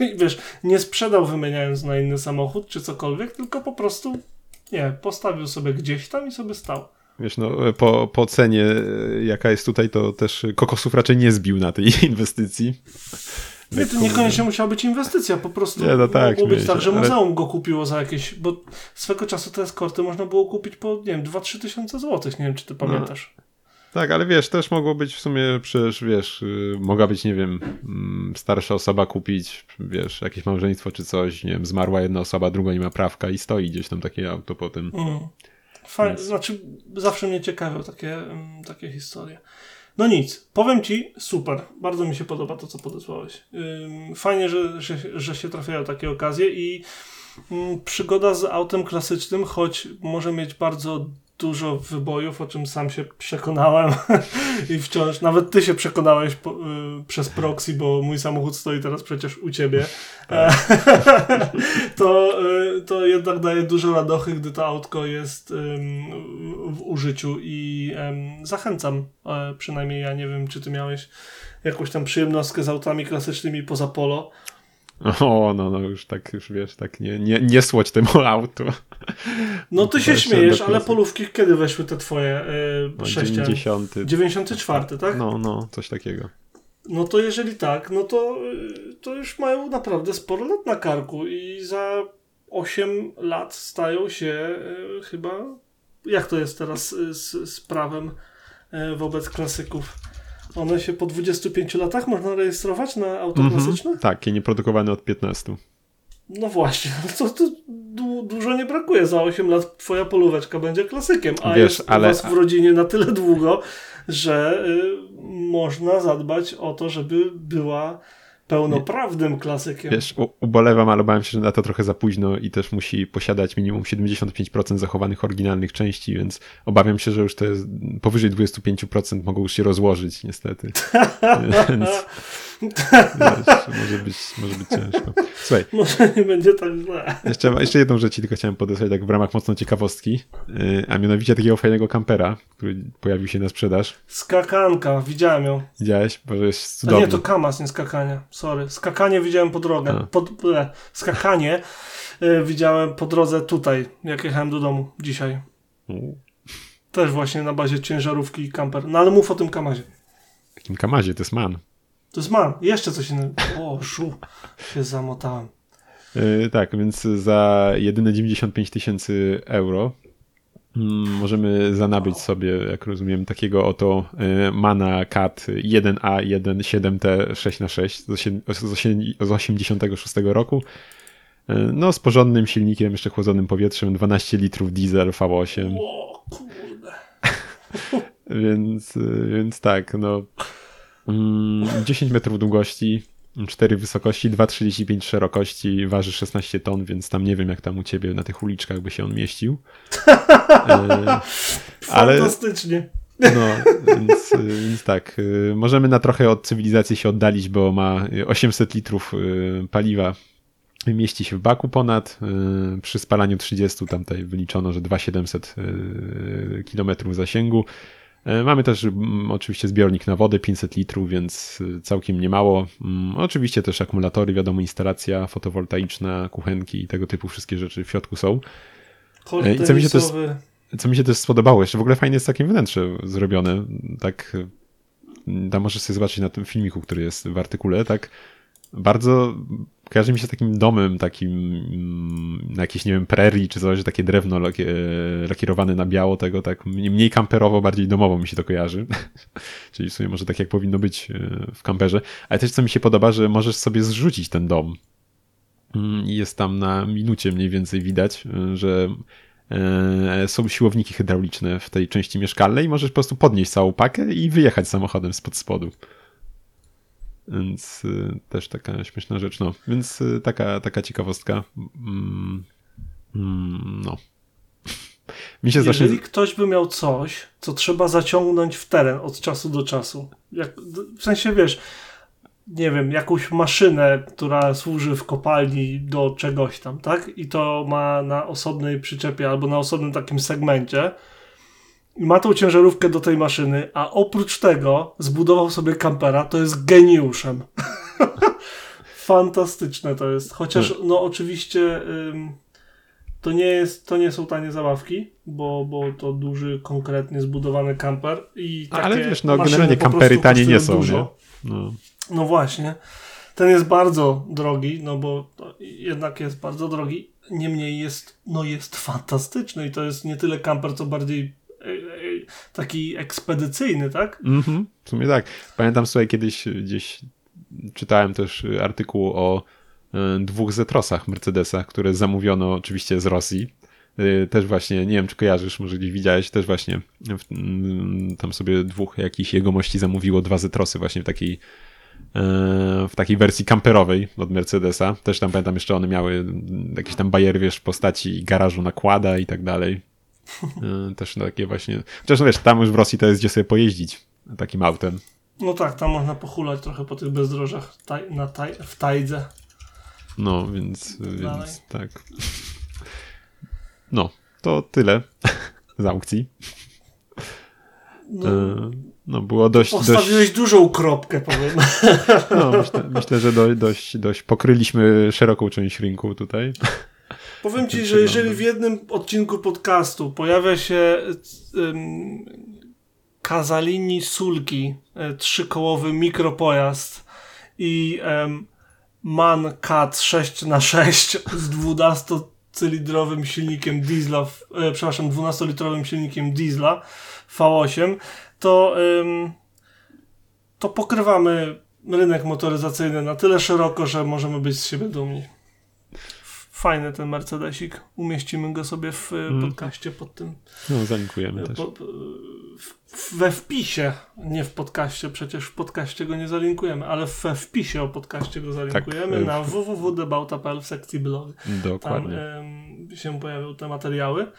I wiesz, nie sprzedał wymieniając na inny samochód czy cokolwiek, tylko po prostu nie, postawił sobie gdzieś tam i sobie stał. Wiesz, no, po, po cenie, jaka jest tutaj, to też kokosów raczej nie zbił na tej (laughs) inwestycji. Nie, to niekoniecznie musiała być inwestycja, po prostu nie, no tak, mogło być tak, że muzeum ale... go kupiło za jakieś, bo swego czasu te eskorty można było kupić po, nie wiem, 2-3 tysiące złotych, nie wiem, czy ty no. pamiętasz. No. Tak, ale wiesz, też mogło być w sumie przecież, wiesz, yy, mogła być, nie wiem, yy, starsza osoba kupić, wiesz, jakieś małżeństwo czy coś, nie wiem, zmarła jedna osoba, druga nie ma prawka i stoi gdzieś tam takie auto po tym. Mm. Więc... Znaczy, zawsze mnie ciekawią takie, um, takie historie. No nic, powiem Ci, super, bardzo mi się podoba to, co podesłałeś. Fajnie, że, że, że się trafiają takie okazje i przygoda z autem klasycznym, choć może mieć bardzo dużo wybojów, o czym sam się przekonałem. (laughs) I wciąż, nawet ty się przekonałeś po, y, przez proxy, bo mój samochód stoi teraz przecież u ciebie, tak. (laughs) to, y, to jednak daje dużo radochy, gdy to autko jest w użyciu i zachęcam, e, przynajmniej ja nie wiem, czy ty miałeś jakąś tam przyjemnostkę z autami klasycznymi poza Polo, o, no, no już tak, już wiesz, tak nie, nie, nie słoć temu autu. No ty się śmiejesz, ale polówki kiedy weszły te twoje yy, no, 90. 94, tak? No, no, coś takiego. No to jeżeli tak, no to, y, to już mają naprawdę sporo lat na karku i za 8 lat stają się y, chyba, jak to jest teraz y, z, z prawem wobec klasyków? One się po 25 latach można rejestrować na auto mm -hmm. klasyczne? Tak, i nieprodukowane od 15. No właśnie, to, to du dużo nie brakuje. Za 8 lat twoja polóweczka będzie klasykiem, a Wiesz, jest ale... u was w rodzinie na tyle długo, że y, można zadbać o to, żeby była pełnoprawnym klasykiem. Wiesz, ubolewam, ale bałem się, że na to trochę za późno i też musi posiadać minimum 75% zachowanych oryginalnych części, więc obawiam się, że już te powyżej 25% mogą już się rozłożyć, niestety. (laughs) więc, (laughs) wiesz, może, być, może być ciężko. Słuchaj. Może nie będzie tak źle. Jeszcze, jeszcze jedną rzecz tylko chciałem podesłać tak w ramach mocno ciekawostki, y, a mianowicie takiego fajnego kampera, który pojawił się na sprzedaż. Skakanka, widziałem ją. Widziałeś? Bo jest cudowny. A nie, to Kamas, nie skakanie. Sorry. Skakanie widziałem po drodze. Pod, skakanie y, widziałem po drodze tutaj, jak jechałem do domu dzisiaj. Też właśnie na bazie ciężarówki i kamper. No ale mów o tym Kamazie. Jakim Kamazie? To jest man. To jest man. Jeszcze coś innego. O, szu. Się zamotałem. Yy, tak, więc za jedyne 95 tysięcy euro mm, możemy zanabyć sobie, jak rozumiem, takiego oto y, Mana CAT 1A17T6x6 z 86 roku. Y, no, z porządnym silnikiem, jeszcze chłodzonym powietrzem, 12 litrów diesel V8. O kurde. (laughs) więc, więc tak, no 10 mm, metrów długości, 4 wysokości, 2,35 szerokości, waży 16 ton, więc tam nie wiem jak tam u ciebie na tych uliczkach by się on mieścił. (laughs) e, ale, Fantastycznie. No, więc, więc, tak. E, możemy na trochę od cywilizacji się oddalić, bo ma 800 litrów e, paliwa. Mieści się w baku ponad. E, przy spalaniu 30 tam tutaj wyliczono, że 2700 km zasięgu. E, mamy też mm, oczywiście zbiornik na wodę 500 litrów, więc e, całkiem niemało. Mm, oczywiście też akumulatory, wiadomo, instalacja fotowoltaiczna, kuchenki i tego typu wszystkie rzeczy w środku są. E, I co mi, się też, co mi się też spodobało, jeszcze w ogóle fajnie jest takie wnętrze zrobione, tak tam możesz sobie zobaczyć na tym filmiku, który jest w artykule, tak bardzo kojarzy mi się takim domem, takim mm, na jakiejś, nie wiem, prerii czy coś, takie drewno lakierowane na biało tego, tak mniej kamperowo, bardziej domowo mi się to kojarzy. (laughs) Czyli w sumie może tak jak powinno być e, w kamperze. Ale też co mi się podoba, że możesz sobie zrzucić ten dom. Mm, jest tam na minucie mniej więcej widać, e, że e, są siłowniki hydrauliczne w tej części mieszkalnej i możesz po prostu podnieść całą pakę i wyjechać samochodem spod spodu. Więc y, też taka śmieszna rzecz. No, więc y, taka, taka ciekawostka. Mm, mm, no. (laughs) Mi się Jeżeli zacznie... ktoś by miał coś, co trzeba zaciągnąć w teren od czasu do czasu, jak, w sensie wiesz, nie wiem, jakąś maszynę, która służy w kopalni do czegoś tam, tak? I to ma na osobnej przyczepie albo na osobnym takim segmencie, ma tą ciężarówkę do tej maszyny, a oprócz tego zbudował sobie kampera, to jest geniuszem. (laughs) Fantastyczne to jest. Chociaż, hmm. no oczywiście, ym, to, nie jest, to nie są tanie zabawki, bo, bo to duży, konkretnie zbudowany kamper. I Ale wiesz, no generalnie kampery tanie nie są. Dużo. Nie? No. no właśnie. Ten jest bardzo drogi, no bo jednak jest bardzo drogi. Niemniej jest, no jest fantastyczny i to jest nie tyle kamper, co bardziej taki ekspedycyjny, tak? Mhm, w sumie tak. Pamiętam sobie kiedyś gdzieś czytałem też artykuł o e, dwóch Zetrosach Mercedesa, które zamówiono oczywiście z Rosji. E, też właśnie, nie wiem czy kojarzysz, może gdzieś widziałeś, też właśnie mm, tam sobie dwóch jakichś jegomości zamówiło dwa Zetrosy właśnie w takiej e, w takiej wersji kamperowej od Mercedesa. Też tam pamiętam jeszcze one miały jakieś tam bajer, wiesz, w postaci garażu nakłada i tak dalej. E, też takie właśnie. Chociaż no wiesz, tam już w Rosji to jest gdzie sobie pojeździć takim autem. No tak, tam można pochulać trochę po tych bezdrożach taj, na taj, w tajdze. No, więc, tak więc tak. No, to tyle (laughs) z aukcji. No, e, no było dość. Postawiłeś dość... dużą kropkę, powiem. (laughs) No, myślę, myślę że do, dość, dość pokryliśmy szeroką część rynku tutaj. Powiem ci, że jeżeli w jednym odcinku podcastu pojawia się um, Kazalini Sulki, e, trzykołowy mikropojazd i um, Man Cat 6x6 z 12-cylindrowym silnikiem diesla, e, przepraszam, 12-litrowym silnikiem diesla V8, to, um, to pokrywamy rynek motoryzacyjny na tyle szeroko, że możemy być z siebie dumni. Fajny ten Mercedesik. Umieścimy go sobie w mm. podcaście pod tym. No, zalinkujemy też. Po, w, we wpisie, nie w podcaście, przecież w podcaście go nie zalinkujemy, ale we wpisie o podcaście go zalinkujemy tak, na www.debauta.pl w sekcji blogu. Dokładnie. Tam się pojawią te materiały.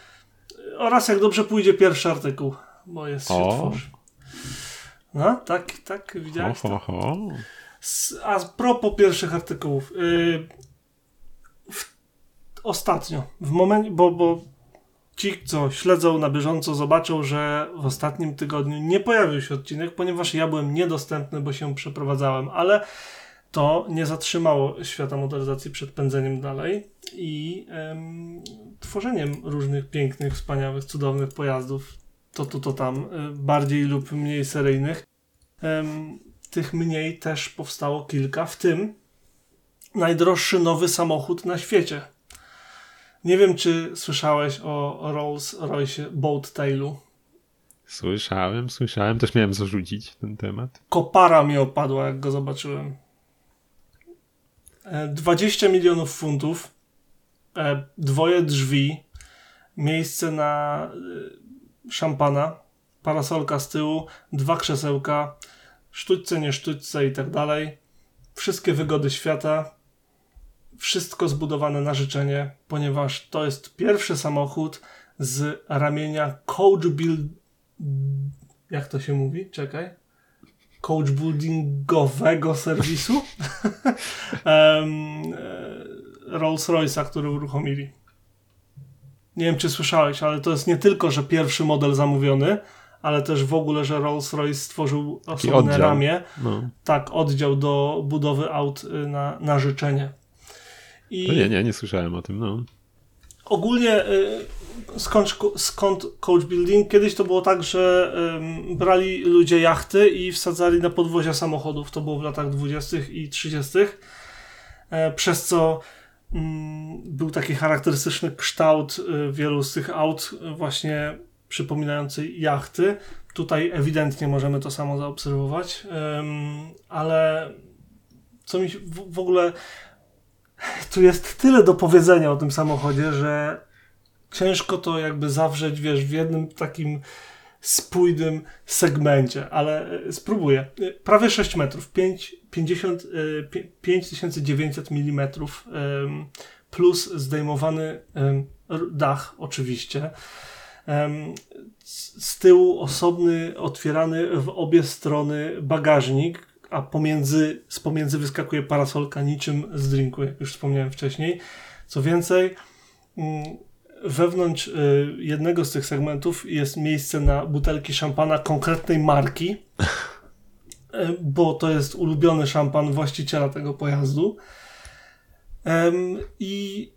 Oraz jak dobrze pójdzie pierwszy artykuł, bo jest się tworzy. No, tak, tak, widziałeś ho, ho, ho. A propos pierwszych artykułów. Yy, ostatnio, w momencie, bo, bo ci, co śledzą na bieżąco, zobaczą, że w ostatnim tygodniu nie pojawił się odcinek, ponieważ ja byłem niedostępny, bo się przeprowadzałem, ale to nie zatrzymało świata motoryzacji przed pędzeniem dalej i em, tworzeniem różnych pięknych, wspaniałych, cudownych pojazdów, to tu, to tam, y, bardziej lub mniej seryjnych. Tych mniej też powstało kilka, w tym najdroższy nowy samochód na świecie. Nie wiem, czy słyszałeś o Rolls-Royce Boat Tailu. Słyszałem, słyszałem. Też miałem zarzucić ten temat. Kopara mi opadła, jak go zobaczyłem. 20 e, milionów funtów, e, dwoje drzwi, miejsce na e, szampana, parasolka z tyłu, dwa krzesełka, sztućce, nie sztućce i tak dalej. Wszystkie wygody świata, wszystko zbudowane na życzenie, ponieważ to jest pierwszy samochód z ramienia coach build... Jak to się mówi? Czekaj. Coach buildingowego serwisu (laughs) um, Rolls-Royce'a, który uruchomili. Nie wiem, czy słyszałeś, ale to jest nie tylko, że pierwszy model zamówiony, ale też w ogóle, że Rolls-Royce stworzył osobne ramię. No. Tak, oddział do budowy aut y, na, na życzenie. I nie, nie, nie słyszałem o tym, no. Ogólnie y, skąd, skąd coach building? Kiedyś to było tak, że um, brali ludzie jachty i wsadzali na podwozia samochodów. To było w latach 20. i 30. E, przez co um, był taki charakterystyczny kształt e, wielu z tych aut, e, właśnie przypominający jachty. Tutaj ewidentnie możemy to samo zaobserwować, ale co mi w, w ogóle tu jest tyle do powiedzenia o tym samochodzie, że ciężko to jakby zawrzeć, wiesz, w jednym takim spójnym segmencie, ale e, spróbuję. E, prawie 6 metrów, 5, 50, 5900 mm plus zdejmowany dach oczywiście. Z tyłu osobny, otwierany w obie strony bagażnik, a pomiędzy, z pomiędzy wyskakuje parasolka niczym z drinku, jak już wspomniałem wcześniej. Co więcej, mm, wewnątrz y, jednego z tych segmentów jest miejsce na butelki szampana konkretnej marki, (laughs) y, bo to jest ulubiony szampan właściciela tego pojazdu. I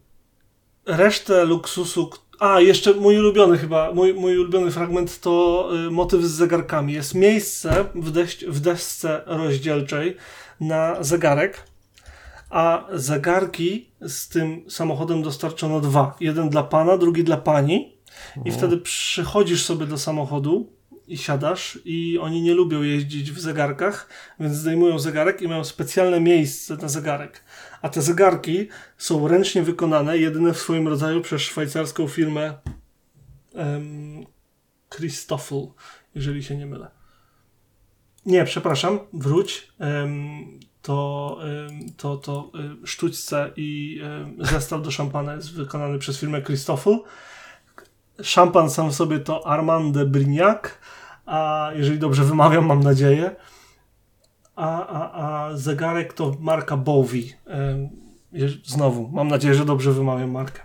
resztę luksusu. A, jeszcze mój ulubiony chyba, mój, mój ulubiony fragment to y, motyw z zegarkami. Jest miejsce w, deś, w desce rozdzielczej na zegarek a zegarki z tym samochodem dostarczono dwa. Jeden dla pana, drugi dla pani. I o. wtedy przychodzisz sobie do samochodu i siadasz i oni nie lubią jeździć w zegarkach, więc zdejmują zegarek i mają specjalne miejsce na zegarek. A te zegarki są ręcznie wykonane, jedyne w swoim rodzaju przez szwajcarską firmę um, Christoffel, jeżeli się nie mylę. Nie, przepraszam, wróć. Um, to, to, to sztućce i zestaw do szampana jest wykonany przez firmę Christoffel. Szampan sam w sobie to Armand de Brignac, a jeżeli dobrze wymawiam, mam nadzieję. A, a, a zegarek to marka Bowi. Znowu, mam nadzieję, że dobrze wymawiam markę.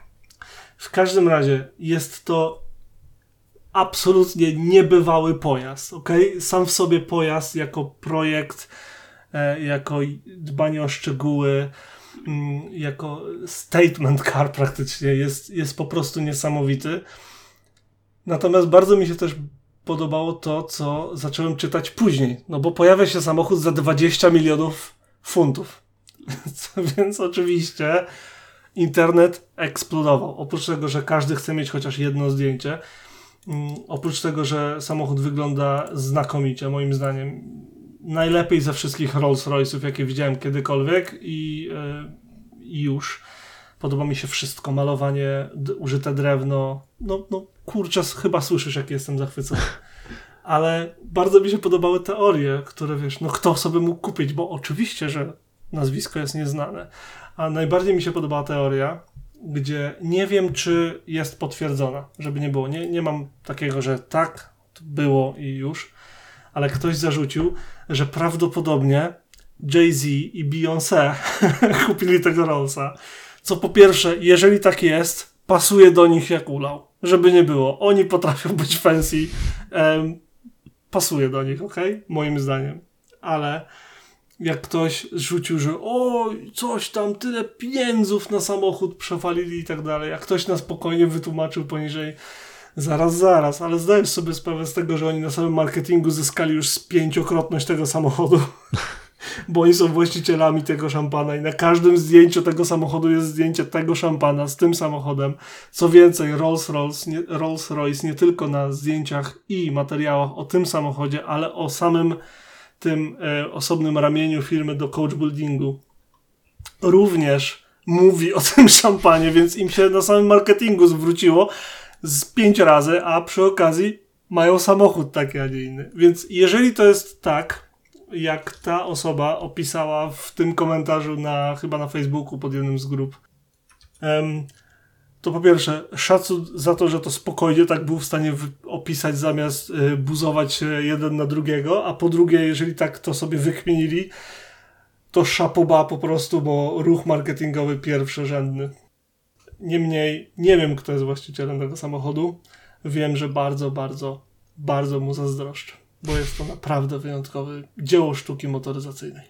W każdym razie jest to absolutnie niebywały pojazd. Okay? Sam w sobie pojazd jako projekt E, jako dbanie o szczegóły, mm, jako statement car praktycznie jest, jest po prostu niesamowity. Natomiast bardzo mi się też podobało to, co zacząłem czytać później, no bo pojawia się samochód za 20 milionów funtów. (laughs) Więc oczywiście internet eksplodował. Oprócz tego, że każdy chce mieć chociaż jedno zdjęcie, mm, oprócz tego, że samochód wygląda znakomicie, moim zdaniem najlepiej ze wszystkich Rolls Royce'ów, jakie widziałem kiedykolwiek i, yy, już. Podoba mi się wszystko, malowanie, użyte drewno. No, no kurczę, chyba słyszysz, jak jestem zachwycony. (laughs) Ale bardzo mi się podobały teorie, które wiesz, no kto sobie mógł kupić, bo oczywiście, że nazwisko jest nieznane. A najbardziej mi się podobała teoria, gdzie nie wiem, czy jest potwierdzona, żeby nie było. Nie, nie mam takiego, że tak było i już, ale ktoś zarzucił, że prawdopodobnie Jay-Z i Beyoncé (laughs) kupili tego Rollsa. Co po pierwsze, jeżeli tak jest, pasuje do nich jak ulał. Żeby nie było. Oni potrafią być fancy. Um, pasuje do nich, ok? Moim zdaniem. Ale jak ktoś rzucił, że o, coś tam, tyle pieniędzów na samochód przewalili i tak dalej, a ktoś na spokojnie wytłumaczył poniżej Zaraz, zaraz, ale zdajesz sobie sprawę z tego, że oni na samym marketingu zyskali już z pięciokrotność tego samochodu. (laughs) Bo oni są właścicielami tego szampana i na każdym zdjęciu tego samochodu jest zdjęcie tego szampana z tym samochodem. Co więcej, Rolls-Royce nie, Rolls nie tylko na zdjęciach i materiałach o tym samochodzie, ale o samym tym e, osobnym ramieniu firmy do coach buildingu również mówi o (laughs) tym szampanie, więc im się na samym marketingu zwróciło, z pięć razy, a przy okazji mają samochód taki, a nie inny. Więc jeżeli to jest tak, jak ta osoba opisała w tym komentarzu na chyba na Facebooku pod jednym z grup, um, to po pierwsze szacun za to, że to spokojnie tak był w stanie opisać zamiast y, buzować jeden na drugiego, a po drugie, jeżeli tak to sobie wykmienili, to szapoba po prostu, bo ruch marketingowy pierwszorzędny. Niemniej nie wiem, kto jest właścicielem tego samochodu. Wiem, że bardzo, bardzo, bardzo mu zazdroszczę, bo jest to naprawdę wyjątkowe dzieło sztuki motoryzacyjnej.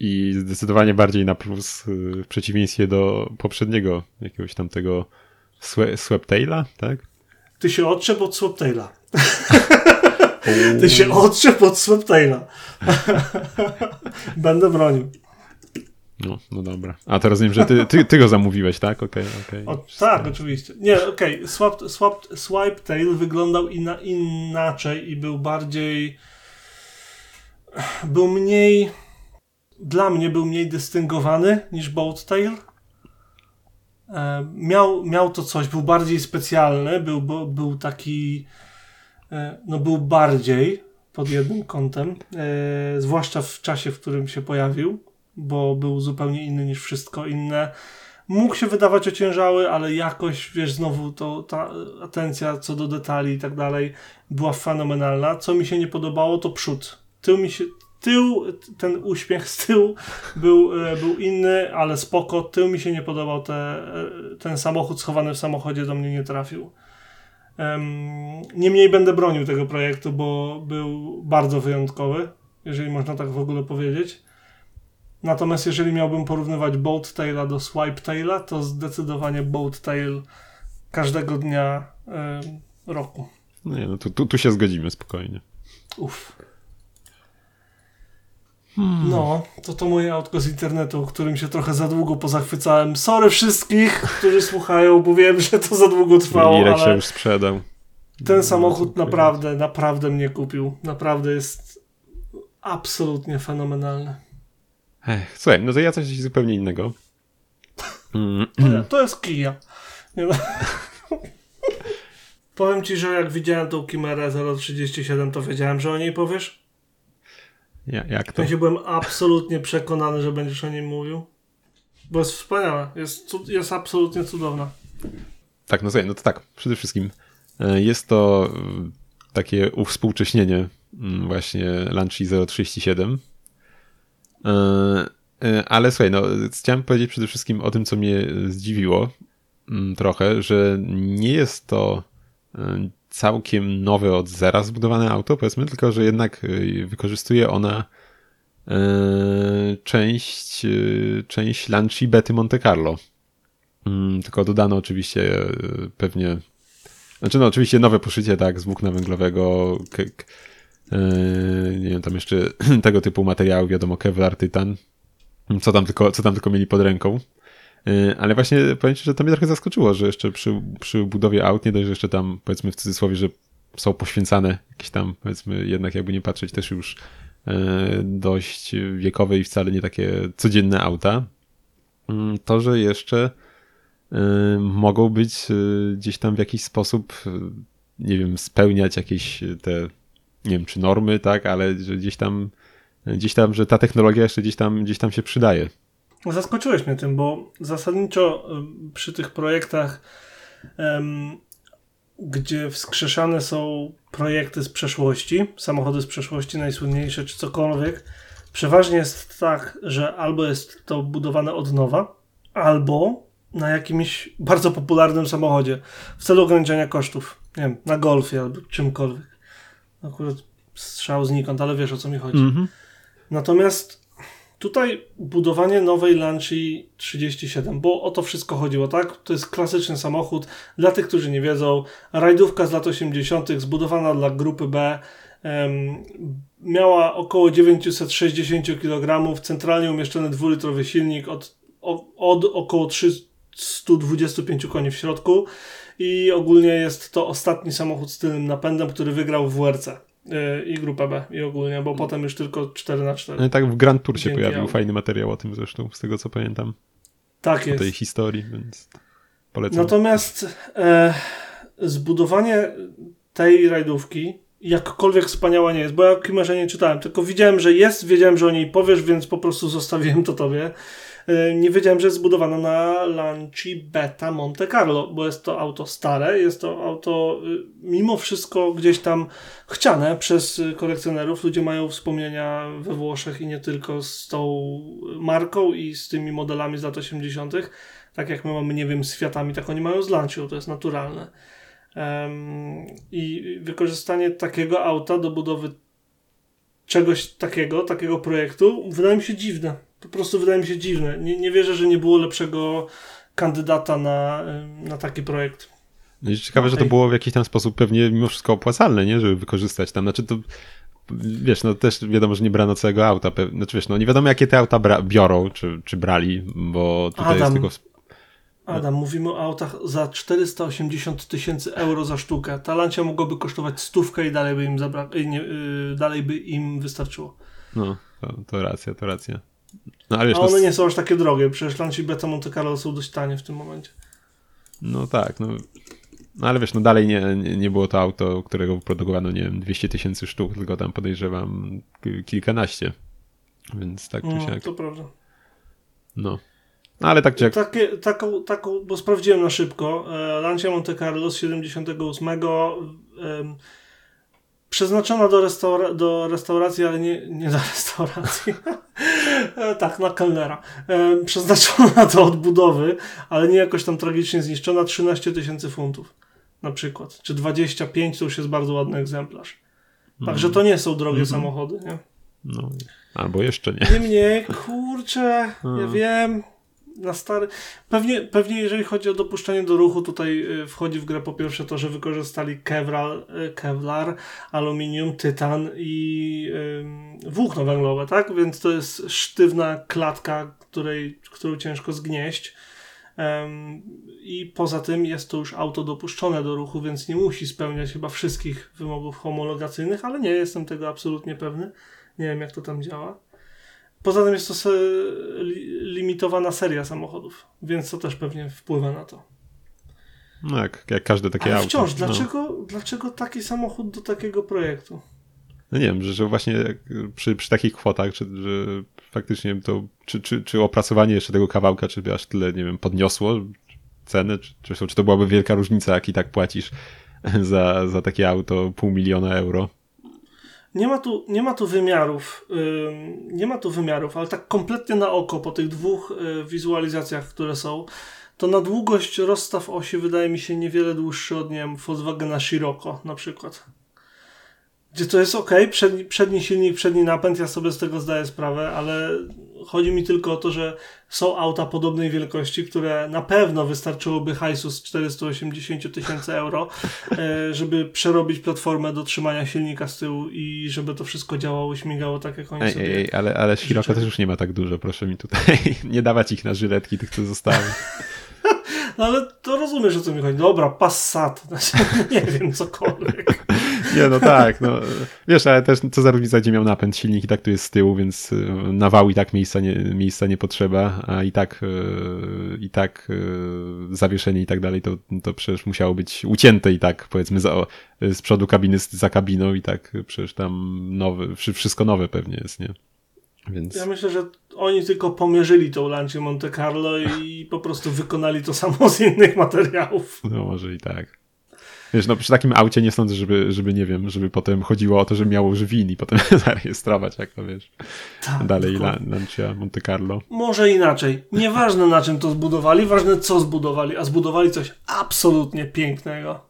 I zdecydowanie bardziej na plus y, w przeciwieństwie do poprzedniego jakiegoś tamtego Sweptaila, tak? Ty się otrzep od Sweptaila. (laughs) Ty się otrzep od Sweptaila. (laughs) Będę bronił. No, no dobra. A to rozumiem, że ty, ty, ty go zamówiłeś, tak? Okej, okay, okej. Okay. Tak, oczywiście. Nie, okej. Okay. Swap, swap, swipe tail wyglądał inna, inaczej i był bardziej. Był mniej. Dla mnie był mniej dystyngowany niż boat tail. E, miał, miał to coś, był bardziej specjalny, był, był taki. E, no, był bardziej pod jednym kątem, e, zwłaszcza w czasie, w którym się pojawił bo był zupełnie inny niż wszystko inne. Mógł się wydawać ociężały, ale jakoś, wiesz, znowu to, ta atencja co do detali i tak dalej była fenomenalna. Co mi się nie podobało, to przód. Tył mi się, tył, ten uśmiech z tyłu był, e, był inny, ale spoko. Tył mi się nie podobał, te, e, ten samochód schowany w samochodzie do mnie nie trafił. Niemniej będę bronił tego projektu, bo był bardzo wyjątkowy, jeżeli można tak w ogóle powiedzieć. Natomiast jeżeli miałbym porównywać Boat Taila do Swipe Taila, to zdecydowanie Boat Tail każdego dnia y, roku. No nie, no tu, tu, tu się zgodzimy spokojnie. Uff. Hmm. No, to to moje autko z internetu, którym się trochę za długo pozachwycałem. Sorry wszystkich, którzy słuchają, bo wiem, że to za długo trwało. Irek się już sprzedał. Ten samochód naprawdę, naprawdę mnie kupił. Naprawdę jest absolutnie fenomenalny. Ech, słuchaj, no to ja coś zupełnie innego. Mm. To jest kija. Powiem ci, że jak widziałem tą Kimerę 037, to wiedziałem, że o niej powiesz. Ja, jak to? Ja się byłem absolutnie przekonany, że będziesz o niej mówił. Bo jest wspaniała. Jest, jest absolutnie cudowna. Tak, no słuchaj, no to tak. Przede wszystkim e, jest to e, takie uwspółcześnienie mm, właśnie Lanchy 037 E, e, ale słuchaj, no, chciałem powiedzieć przede wszystkim o tym, co mnie zdziwiło mm, trochę, że nie jest to e, całkiem nowe od zera zbudowane auto, powiedzmy, tylko że jednak wykorzystuje ona część, część Lancia Betty Monte Carlo. Mm, tylko dodano oczywiście pewnie, znaczy no oczywiście nowe poszycie, tak, z włókna węglowego, nie wiem, tam jeszcze (clears throat) tego typu materiały, wiadomo, Kevlar, Tytan, co tam tylko, co tam tylko mieli pod ręką. Yy, ale właśnie powiem Ci, że to mnie trochę zaskoczyło, że jeszcze przy, przy budowie aut, nie dość, że jeszcze tam powiedzmy w cudzysłowie, że są poświęcane jakieś tam powiedzmy jednak jakby nie patrzeć też już yy, dość wiekowe i wcale nie takie codzienne auta, to, że jeszcze mogą być gdzieś tam w jakiś sposób nie wiem, spełniać jakieś te nie wiem, czy normy, tak, ale że gdzieś tam, gdzieś tam, że ta technologia jeszcze gdzieś tam, gdzieś tam się przydaje. Zaskoczyłeś mnie tym, bo zasadniczo przy tych projektach, um, gdzie wskrzeszane są projekty z przeszłości, samochody z przeszłości najsłynniejsze, czy cokolwiek, przeważnie jest tak, że albo jest to budowane od nowa, albo na jakimś bardzo popularnym samochodzie w celu ograniczenia kosztów. Nie wiem, na golfie albo czymkolwiek. Akurat strzał znikąd, ale wiesz o co mi chodzi. Mm -hmm. Natomiast tutaj budowanie nowej Lanchy 37, bo o to wszystko chodziło, tak? To jest klasyczny samochód. Dla tych, którzy nie wiedzą, rajdówka z lat 80., zbudowana dla grupy B. Um, miała około 960 kg, centralnie umieszczony dwulitrowy silnik od, od około 325 koni w środku i ogólnie jest to ostatni samochód z tylnym napędem, który wygrał w WRC yy, i grupę B i ogólnie, bo potem już tylko 4 na 4 No i tak w Grand Tour się pojawił fajny materiał o tym zresztą, z tego co pamiętam. Tak jest. O tej historii, więc polecam. Natomiast e, zbudowanie tej rajdówki jakkolwiek wspaniała nie jest, bo ja o Kimerze nie czytałem, tylko widziałem, że jest, wiedziałem, że o niej powiesz, więc po prostu zostawiłem to tobie. E, nie wiedziałem, że jest zbudowana na Lanci Beta Monte Carlo, bo jest to auto stare, jest to auto y, mimo wszystko gdzieś tam chciane przez kolekcjonerów. Ludzie mają wspomnienia we Włoszech i nie tylko z tą marką i z tymi modelami z lat 80. Tak jak my mamy, nie wiem, z Fiatami, tak oni mają z Lancią, to jest naturalne. Um, I wykorzystanie takiego auta do budowy czegoś takiego, takiego projektu, wydaje mi się dziwne po prostu wydaje mi się dziwne. Nie, nie wierzę, że nie było lepszego kandydata na, na taki projekt. No i ciekawe, że to było w jakiś tam sposób pewnie mimo wszystko opłacalne, nie? Żeby wykorzystać tam. Znaczy to wiesz, no też wiadomo, że nie brano całego auta. Znaczy wiesz, no nie wiadomo jakie te auta biorą, czy, czy brali, bo tutaj Adam, jest tylko... Adam, mówimy o autach za 480 tysięcy euro za sztukę. Ta Lancia mogłaby kosztować stówkę i dalej by im, zabra- nie, yy, dalej by im wystarczyło. No, to, to racja, to racja. No, ale wiesz, A one no... nie są aż takie drogie. Przecież Lanci Beta Monte Carlo są dość tanie w tym momencie. No tak, no no ale wiesz, no dalej nie, nie, nie było to auto, którego wyprodukowano, nie wiem, 200 tysięcy sztuk, tylko tam podejrzewam kilkanaście. Więc tak czy no, siak. To prawda. No. no ale tak czy jak... Takie, taką, taką, bo sprawdziłem na szybko. E, Lancia Monte Carlo z 78. Przeznaczona do, restaura do restauracji, ale nie, nie do restauracji. (laughs) tak, na kelnera. E, przeznaczona do odbudowy, ale nie jakoś tam tragicznie zniszczona. 13 tysięcy funtów na przykład, czy 25 to już jest bardzo ładny egzemplarz. Także to nie są drogie mm -hmm. samochody, nie? No, albo jeszcze nie. Niemniej, kurczę, ja wiem, na stary. Pewnie, pewnie jeżeli chodzi o dopuszczenie do ruchu, tutaj y, wchodzi w grę po pierwsze to, że wykorzystali kevlar, y, kevlar aluminium, tytan i yy, włókno węglowe, tak? Więc to jest sztywna klatka, której, którą ciężko zgnieść. I poza tym jest to już auto dopuszczone do ruchu, więc nie musi spełniać chyba wszystkich wymogów homologacyjnych, ale nie jestem tego absolutnie pewny. Nie wiem, jak to tam działa. Poza tym jest to se limitowana seria samochodów, więc to też pewnie wpływa na to. No jak, jak każde takie Ale auto. wciąż, no. dlaczego, dlaczego taki samochód do takiego projektu? No nie wiem, że, że właśnie przy, przy takich kwotach, czy, że faktycznie to, czy, czy, czy opracowanie jeszcze tego kawałka, czy aż tyle, nie wiem, podniosło cenę, czy, czy, czy to byłaby wielka różnica, jak i tak płacisz (laughs) za, za takie auto pół miliona euro. Nie ma tu, nie ma tu wymiarów, nie ma tu wymiarów, ale tak kompletnie na oko po tych dwóch yy, wizualizacjach, które są, to na długość rozstaw osi wydaje mi się niewiele dłuższy od, nie wiem, Volkswagena Scirocco na przykład. Gdzie to jest ok, przedni, przedni silnik, przedni napęd, ja sobie z tego zdaję sprawę, ale chodzi mi tylko o to, że są auta podobnej wielkości, które na pewno wystarczyłoby hajsu z 480 tysięcy euro, e, żeby przerobić platformę do trzymania silnika z tyłu i żeby to wszystko działało, śmigało tak jak oni ej, sobie ej, ale, ale Scirocco też już nie ma tak dużo, proszę mi tutaj (laughs) nie dawać ich na żyletki tych, co zostały. (laughs) No ale to rozumiesz, o co mi chodzi. Dobra, Passat. (laughs) Nie wiem, cokolwiek. Nie, no tak. No. Wiesz, ale też co za różnica, gdzie miał napęd silnik i tak tu jest z tyłu, więc y, na wał i tak miejsca nie, miejsca nie potrzeba, a i tak y, i tak y, zawieszenie i tak dalej, to, to przecież musiało być ucięte i tak, powiedzmy, za, z przodu kabiny za kabiną i tak przecież tam nowy, wszystko nowe pewnie jest, nie? Więc... Ja myślę, że oni tylko pomierzyli tą lancię Monte Carlo i (laughs) po prostu wykonali to samo z innych materiałów. No może i tak. Wiesz, no przy takim aucie nie sądzę, żeby, żeby nie wiem, żeby potem chodziło o to, że miało żywin i potem (laughs) zarejestrować, jak to wiesz. Tak, dalej Lancia Monte Carlo. Może inaczej. Nieważne na czym to zbudowali, ważne co zbudowali, a zbudowali coś absolutnie pięknego.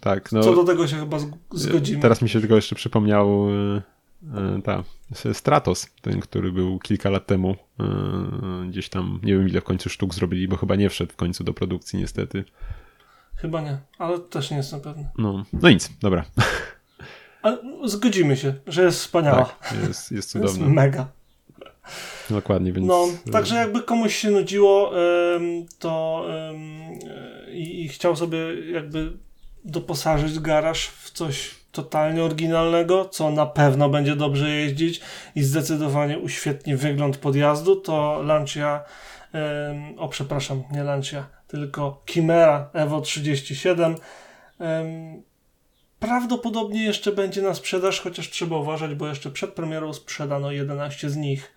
Tak, no. Co do tego się chyba zgodzimy. Teraz mi się tylko jeszcze przypomniał e, ta Stratos, ten, który był kilka lat temu. E, gdzieś tam, nie wiem ile w końcu sztuk zrobili, bo chyba nie wszedł w końcu do produkcji niestety. Chyba nie, ale też nie jestem pewny. No, no nic, dobra. (laughs) Ale zgodzimy się, że jest wspaniała. Tak, jest, jest (laughs) cudowna. Jest mega. Dokładnie, więc... No, także jakby komuś się nudziło, to i, i chciał sobie jakby doposażyć garaż w coś totalnie oryginalnego, co na pewno będzie dobrze jeździć i zdecydowanie uświetni wygląd podjazdu, to Lancia, o przepraszam, nie Lancia, tylko Chimera Evo 37 prawdopodobnie jeszcze będzie na sprzedaż, chociaż trzeba uważać, bo jeszcze przed premierą sprzedano 11 z nich,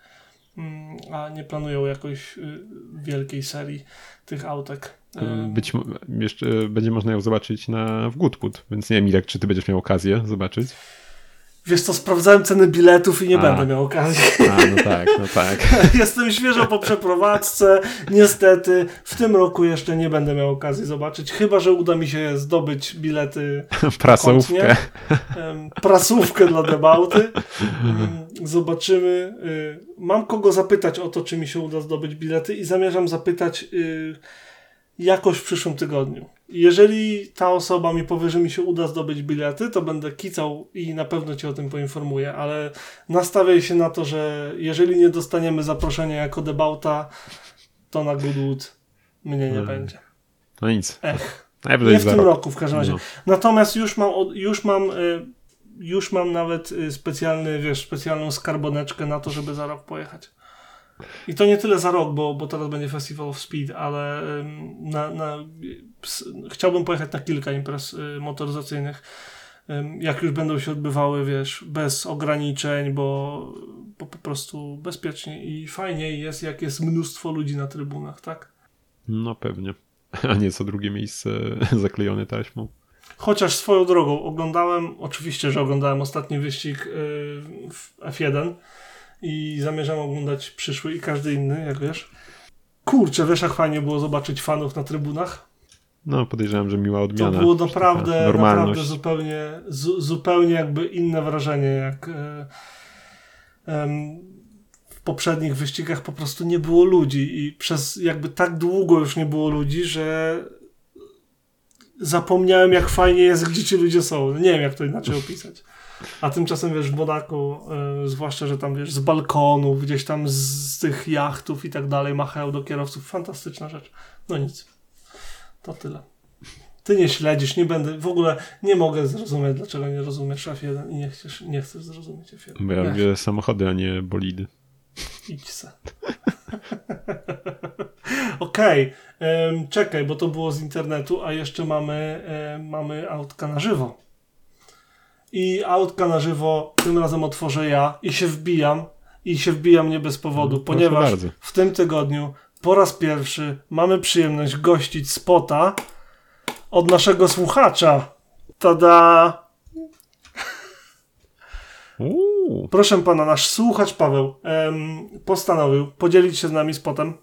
mm, a nie planują jakoś y, wielkiej serii tych autek. Być jeszcze będzie można ją zobaczyć na, w Goodwood, więc nie wiem, jak czy ty będziesz miał okazję zobaczyć. Wiesz co, sprawdzałem ceny biletów i nie A. będę miał okazji. A, no tak, no tak. (laughs) Jestem świeżo po przeprowadzce. Niestety w tym roku jeszcze nie będę miał okazji zobaczyć, chyba że uda mi się zdobyć bilety. Prasówkę. Prasówkę dla debauty. Zobaczymy. Y, mam kogo zapytać o to, czy mi się uda zdobyć bilety i zamierzam zapytać y, jakoś w przyszłym tygodniu. Jeżeli ta osoba mi powie, że mi się uda zdobyć bilety, to będę kicał i na pewno cię o tym poinformuję, ale nastawiaj się na to, że jeżeli nie dostaniemy zaproszenia jako debauta, to na Goodwood mnie nie hmm. będzie. No nic. Ech. Nie w tym rok. roku w każdym razie. No. Natomiast już mam, już mam, y, już mam nawet y, specjalny, wiesz, specjalną skarboneczkę na to, żeby za rok pojechać. I to nie tyle za rok, bo, bo teraz będzie Festival of Speed, ale na, na, chciałbym pojechać na kilka imprez y, motoryzacyjnych. Jak już będą się odbywały, wiesz, bez ograniczeń, bo, bo po prostu bezpiecznie i fajniej jest, jak jest mnóstwo ludzi na trybunach, tak? No pewnie. (laughs) A nie co drugie miejsce (laughs) zaklejone taśmą. Chociaż swoją drogą oglądałem, oczywiście, że oglądałem ostatni wyścig y, w F1 i zamierzam oglądać przyszły i każdy inny, jak wiesz. Kurczę, wiesz jak fajnie było zobaczyć fanów na trybunach? No, podejrzewam, że miła odmiana. To było naprawdę, naprawdę zupełnie, zu, zupełnie jakby inne wrażenie, jak e, w poprzednich wyścigach po prostu nie było ludzi i przez jakby tak długo już nie było ludzi, że zapomniałem jak fajnie jest, gdzie ci ludzie są. Nie wiem, jak to inaczej opisać. A tymczasem, wiesz, w Monaku, y, zwłaszcza, że tam, wiesz, z balkonów, gdzieś tam z, z tych jachtów i tak dalej machają do kierowców. Fantastyczna rzecz. No nic. To tyle. Ty nie śledzisz, nie będę, w ogóle nie mogę zrozumieć, dlaczego nie rozumiesz F1 i nie chcesz, nie chcesz zrozumieć F1. Bo ja lubię samochody, a nie bolidy. Idź se. (laughs) Okej, okay. czekaj, bo to było z internetu, a jeszcze mamy, mamy autka na żywo i autka na żywo tym razem otworzę ja i się wbijam i się wbijam nie bez powodu, no, ponieważ w tym tygodniu po raz pierwszy mamy przyjemność gościć spota od naszego słuchacza. Tada! Uuu. Proszę pana, nasz słuchacz Paweł em, postanowił podzielić się z nami spotem,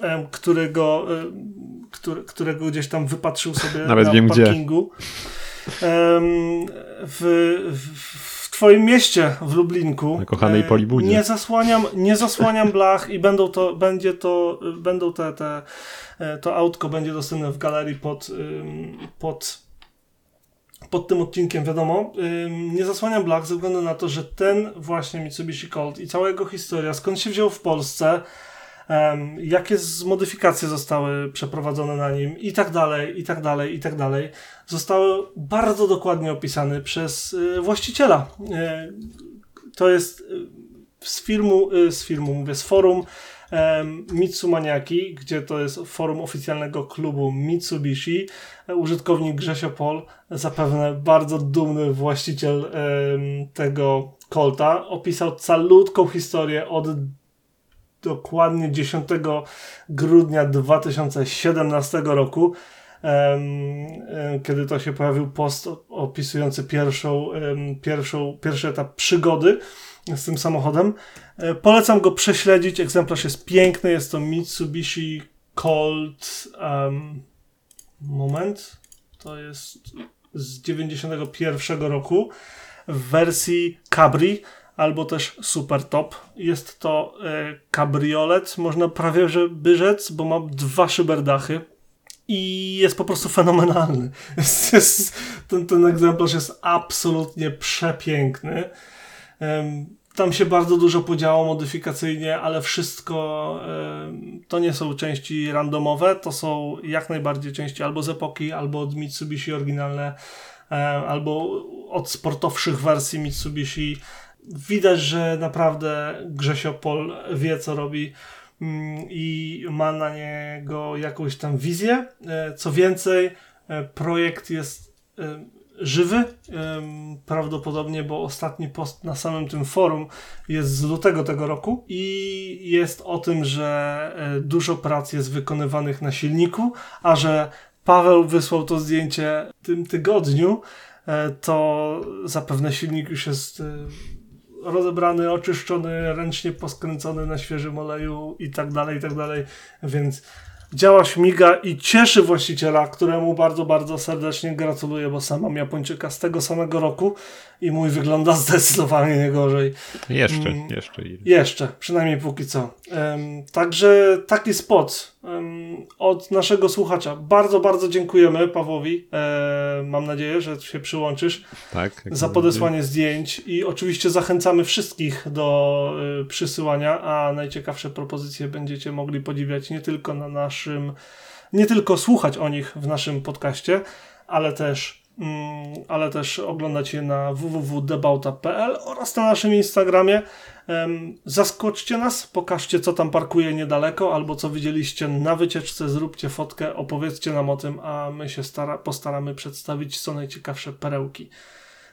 em, którego, em, który, którego gdzieś tam wypatrzył sobie Nawet na wiem parkingu. Gdzie w, w twoim mieście w Lublinku. Na kochanej Polibudzie. Nie zasłaniam, nie zasłaniam blach i będą to, będzie to, będą te, te, e, to autko będzie dostępne w galerii pod, pod pod tym odcinkiem, wiadomo, nie zasłaniam blach ze względu na to, że ten właśnie Mitsubishi Colt i cała jego historia, skąd się wziął w Polsce, um, jakie modyfikacje zostały przeprowadzone na nim i tak dalej, i tak dalej, i tak dalej, zostały bardzo dokładnie opisane przez y, właściciela. Y, to jest y, z filmu, y, z filmu, mówię, z forum Mitsumaniaki, gdzie to jest forum oficjalnego klubu Mitsubishi. Użytkownik Grzesio Pol, zapewne bardzo dumny właściciel tego Colta, opisał calutką historię od dokładnie 10 grudnia 2017 roku, kiedy to się pojawił post opisujący pierwszą, pierwszą, pierwszy etap przygody z tym samochodem. E, polecam go prześledzić. Egzemplarz jest piękny. Jest to Mitsubishi Colt. Um, moment. To jest z 91 roku w wersji Cabri albo też super top. Jest to e, kabriolet, można prawie że by rzec, bo ma dwa szyberdachy i jest po prostu fenomenalny. (laughs) Jest, jest, ten, ten egzemplarz jest absolutnie przepiękny. Tam się bardzo dużo podziało modyfikacyjnie, ale wszystko to nie są części randomowe, to są jak najbardziej części albo z epoki, albo od Mitsubishi oryginalne, albo od sportowszych wersji Mitsubishi widać, że naprawdę Grzesio Pol wie, co robi mm, i ma na niego jakąś tam wizję. E, co więcej, e, projekt jest e, żywy, prawdopodobnie, bo ostatni post na samym tym forum jest z lutego tego roku i jest o tym, że dużo prac jest wykonywanych na silniku, a że Paweł wysłał to zdjęcie w tym tygodniu, to zapewne silnik już jest rozebrany, oczyszczony, ręcznie poskręcony na świeżym oleju i tak dalej, i tak dalej, więc działa śmiga i cieszy właściciela, któremu bardzo, bardzo serdecznie gratuluję, bo sama mam Japończyka z tego samego roku i mój wygląda zdecydowanie nie gorzej. Jeszcze, mm, jeszcze. Jeszcze, przynajmniej póki co. Um, także taki spot um, od naszego słuchacza. Bardzo, bardzo dziękujemy Pawłowi. E, mam nadzieję, że się przyłączysz tak, za podesłanie zdjęć i oczywiście zachęcamy wszystkich do y, przysyłania, a najciekawsze propozycje będziecie mogli podziwiać nie tylko na naszym, nie tylko słuchać o nich w naszym podcaście, ale też Mm, ale też oglądać je na www.debauta.pl oraz na naszym Instagramie. Zaskoczcie nas, pokażcie co tam parkuje niedaleko, albo co widzieliście na wycieczce, zróbcie fotkę, opowiedzcie nam o tym, a my się stara, postaramy przedstawić co najciekawsze perełki.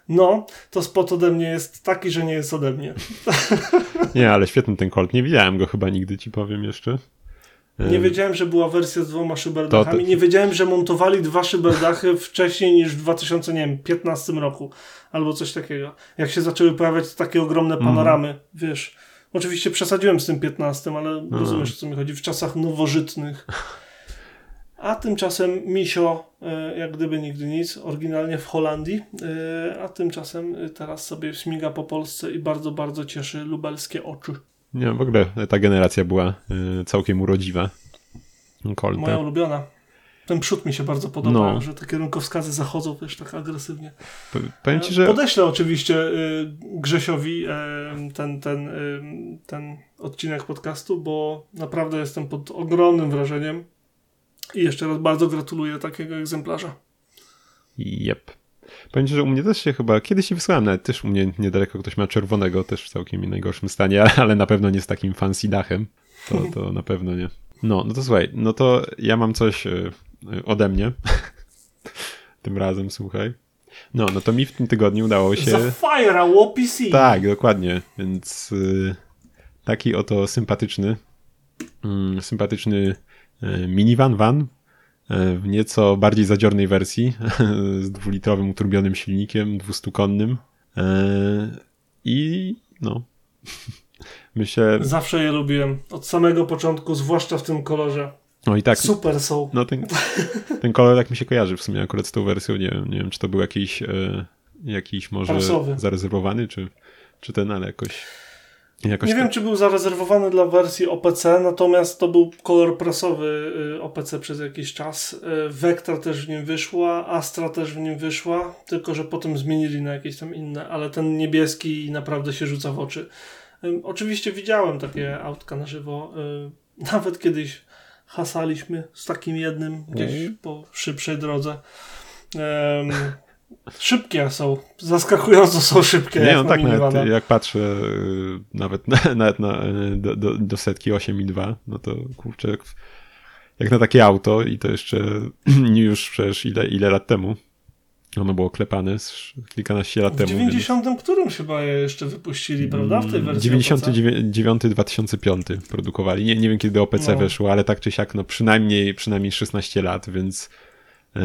No, to spot ode mnie jest taki, że nie jest ode mnie. (laughs) Nie, ale świetny ten Colt. Nie widziałem go chyba nigdy, ci powiem jeszcze. Nie wiedziałem, że była wersja z dwoma szyberdachami. Nie wiedziałem, że montowali dwa szyberdachy (laughs) wcześniej niż w 2015 roku. Albo coś takiego. Jak się zaczęły pojawiać takie ogromne mhm. panoramy, mm. wiesz. Oczywiście przesadziłem z tym 15, ale no. rozumiesz, o co mi chodzi. W czasach nowożytnych. A tymczasem Misio, e, jak gdyby nigdy nic, oryginalnie w Holandii, e, a tymczasem teraz sobie śmiga po Polsce i bardzo, bardzo cieszy lubelskie oczy. Nie, w ogóle ta generacja była y, całkiem urodziwa. Colta. Moja ulubiona. Ten przód mi się bardzo podoba, no. że te kierunkowskazy zachodzą też tak agresywnie. Powiem ci, że... Podeślę oczywiście y, Grzesiowi y, ten, ten, ten odcinek podcastu, bo naprawdę jestem pod ogromnym wrażeniem i jeszcze raz bardzo gratuluję takiego egzemplarza. Jep. Ci, że u mnie też się chyba, kiedyś się wysłałem, nawet też u mnie niedaleko ktoś ma czerwonego, też w całkiem najgorszym stanie, (laughs) ale na pewno nie z takim fancy dachem. To, (laughs) to na pewno nie. No, no to słuchaj, no to ja mam coś y, ode mnie. (laughs) tym razem, słuchaj. No, no to mi w tym tygodniu udało się... Zafire OPC! Tak, dokładnie, więc y, taki oto sympatyczny, y, sympatyczny y, minivan van w nieco bardziej zadziornej wersji (laughs) z dwulitrowym uturbionym silnikiem, dwustukonnym e, i no (laughs) myślę... Zawsze je lubiłem, od samego początku, zwłaszcza w tym kolorze. No i tak. Super są. No ten, (laughs) ten kolor tak mi się kojarzy w sumie akurat z tą wersją, nie wiem, nie wiem czy to był jakiś, e, jakiś może Prasowy. zarezerwowany, czy, czy ten, ale jakoś... Jakoś nie tak. wiem, czy był zarezerwowany dla wersji OPC, natomiast to był kolor prasowy y, OPC przez jakiś czas. Y, Vectra też w nim wyszła, Astra też w nim wyszła, tylko że potem zmienili na jakieś tam inne, ale ten niebieski naprawdę się rzuca w oczy. Oczywiście widziałem takie autka na żywo. Y, (laughs) nawet kiedyś hasaliśmy z takim jednym gdzieś po szybszej drodze. Um, Szybkie są, zaskakująco są szybkie. Nie, no tak, nawet jak patrzę y, nawet, na, (laughs) nawet na, do, do, do setki 8,2, no to kurczę, jak, jak na takie auto i to jeszcze (clears throat) już przecież ile, ile lat temu. Ono było klepane kilkanaście lat w temu. W 90 więc... którym chyba je jeszcze wypuścili, prawda? W tej wersji 99-2005 produkowali. Nie, nie wiem kiedy OPC no. weszło, ale tak czy siak, no przynajmniej, przynajmniej 16 lat, więc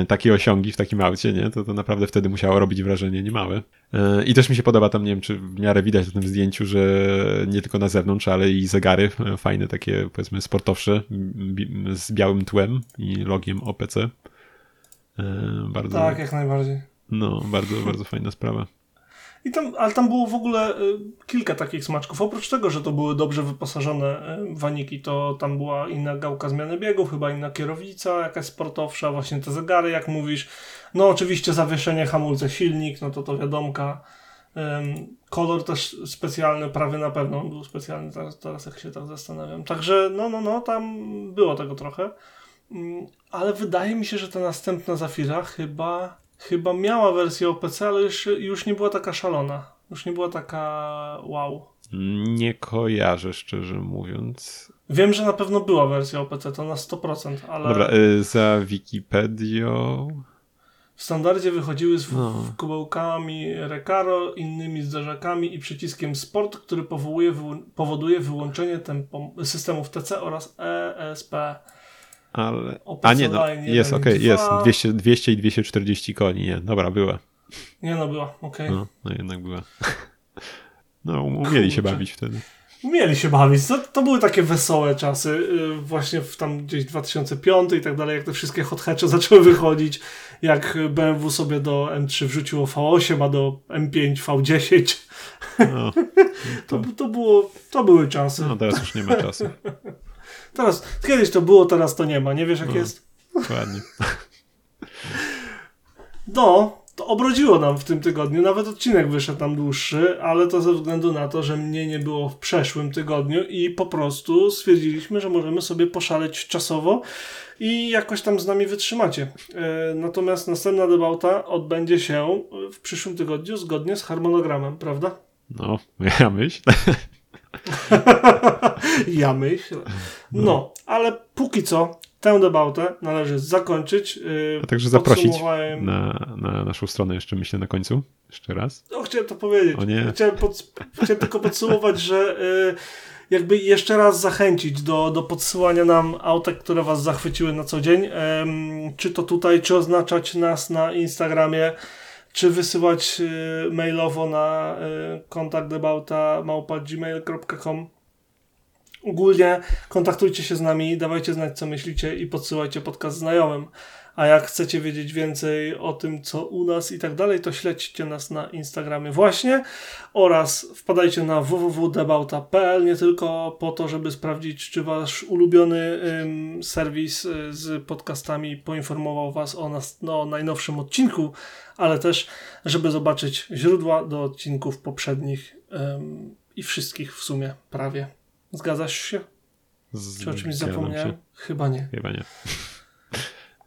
takie osiągi w takim aucie, nie? To, to naprawdę wtedy musiało robić wrażenie niemałe. E, I też mi się podoba tam, nie wiem, czy w miarę widać na tym zdjęciu, że nie tylko na zewnątrz, ale i zegary e, fajne, takie powiedzmy sportowsze, z białym tłem i logiem OPC. Bardzo, tak, jak najbardziej. No, bardzo, bardzo fajna sprawa. I tam, ale tam było w ogóle y, kilka takich smaczków. Oprócz tego, że to były dobrze wyposażone y, waniki, to tam była inna gałka zmiany biegów, chyba inna kierownica, jakaś sportowsza, właśnie te zegary, jak mówisz. No oczywiście zawieszenie, hamulce, silnik, no to to wiadomka. kolor też specjalny, prawie na pewno był specjalny, teraz, teraz jak się tak zastanawiam. Także no, no, no, tam było tego trochę. Ale wydaje mi się, że ta następna Zafira chyba chyba miała wersję OPC, ale już, już nie była taka szalona. Już nie była taka wow. Nie kojarzę, szczerze mówiąc. Wiem, że na pewno była wersja OPC, to na 100%, ale... Dobra, y, za Wikipedią... W standardzie wychodziły z no. kubełkami Recaro, innymi zderzakami i przyciskiem Sport, który powołuje, powoduje wyłączenie tempo, systemów TC oraz ESP ale... A nie, no, jest, okay, jest. 200, 200 i 240 koni, nie, dobra, była. Nie no, była, okej. Okay. No, no jednak była. (laughs) No, umieli się bawić wtedy. Mieli się bawić. To, to były takie wesołe czasy. Y, właśnie w tam gdzieś 2005 i tak dalej, jak te wszystkie hot hatche (laughs) zaczęły wychodzić, jak BMW sobie do M3 wrzuciło V8, a do M5 V10. No, (laughs) to... to, to, było, to były czasy. No teraz już nie ma czasu. Teraz, kiedyś to było, teraz to nie ma. Nie wiesz jak no, jest? Dokładnie. (laughs) No, to obrodziło nam w tym tygodniu. Nawet odcinek wyszedł tam dłuższy, ale to ze względu na to, że mnie nie było w przeszłym tygodniu i po prostu stwierdziliśmy, że możemy sobie poszaleć czasowo i jakoś tam z nami wytrzymacie. E, natomiast następna debata odbędzie się w przyszłym tygodniu zgodnie z harmonogramem, prawda? No, (laughs) ja myślę. (laughs) ja myślę. No, ale póki co tę debatę należy zakończyć. Y, A także zaprosić na, na naszą stronę jeszcze, myślę, na końcu. Jeszcze raz. No, chciałem to powiedzieć. O nie. Chciałem, pod, chciałem tylko podsumować, że y, jakby jeszcze raz zachęcić do, do podsyłania nam autek, które was zachwyciły na co dzień. Czy to tutaj, czy oznaczać nas na Instagramie, czy wysyłać y, mailowo na kontakt debauta gmail.com Ogólnie kontaktujcie się z nami, dawajcie znać, co myślicie i podsyłajcie podcast znajomym. A jak chcecie wiedzieć więcej o tym, co u nas i tak dalej, to śledźcie nas na Instagramie właśnie oraz wpadajcie na www.debauta.pl nie tylko po to, żeby sprawdzić, czy wasz ulubiony ym, serwis y, z podcastami poinformował was o nas no, najnowszym odcinku, ale też, żeby zobaczyć źródła do odcinków poprzednich ym, i wszystkich w sumie prawie. Zgadzasz się? Czy o czymś zapomniałem? Się. Chyba nie. Chyba nie.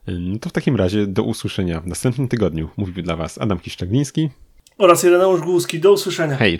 No to w takim razie do usłyszenia w następnym tygodniu. Mówił dla Was Adam Kiszczagliński oraz Ireneusz Głuski. Do usłyszenia. Hej.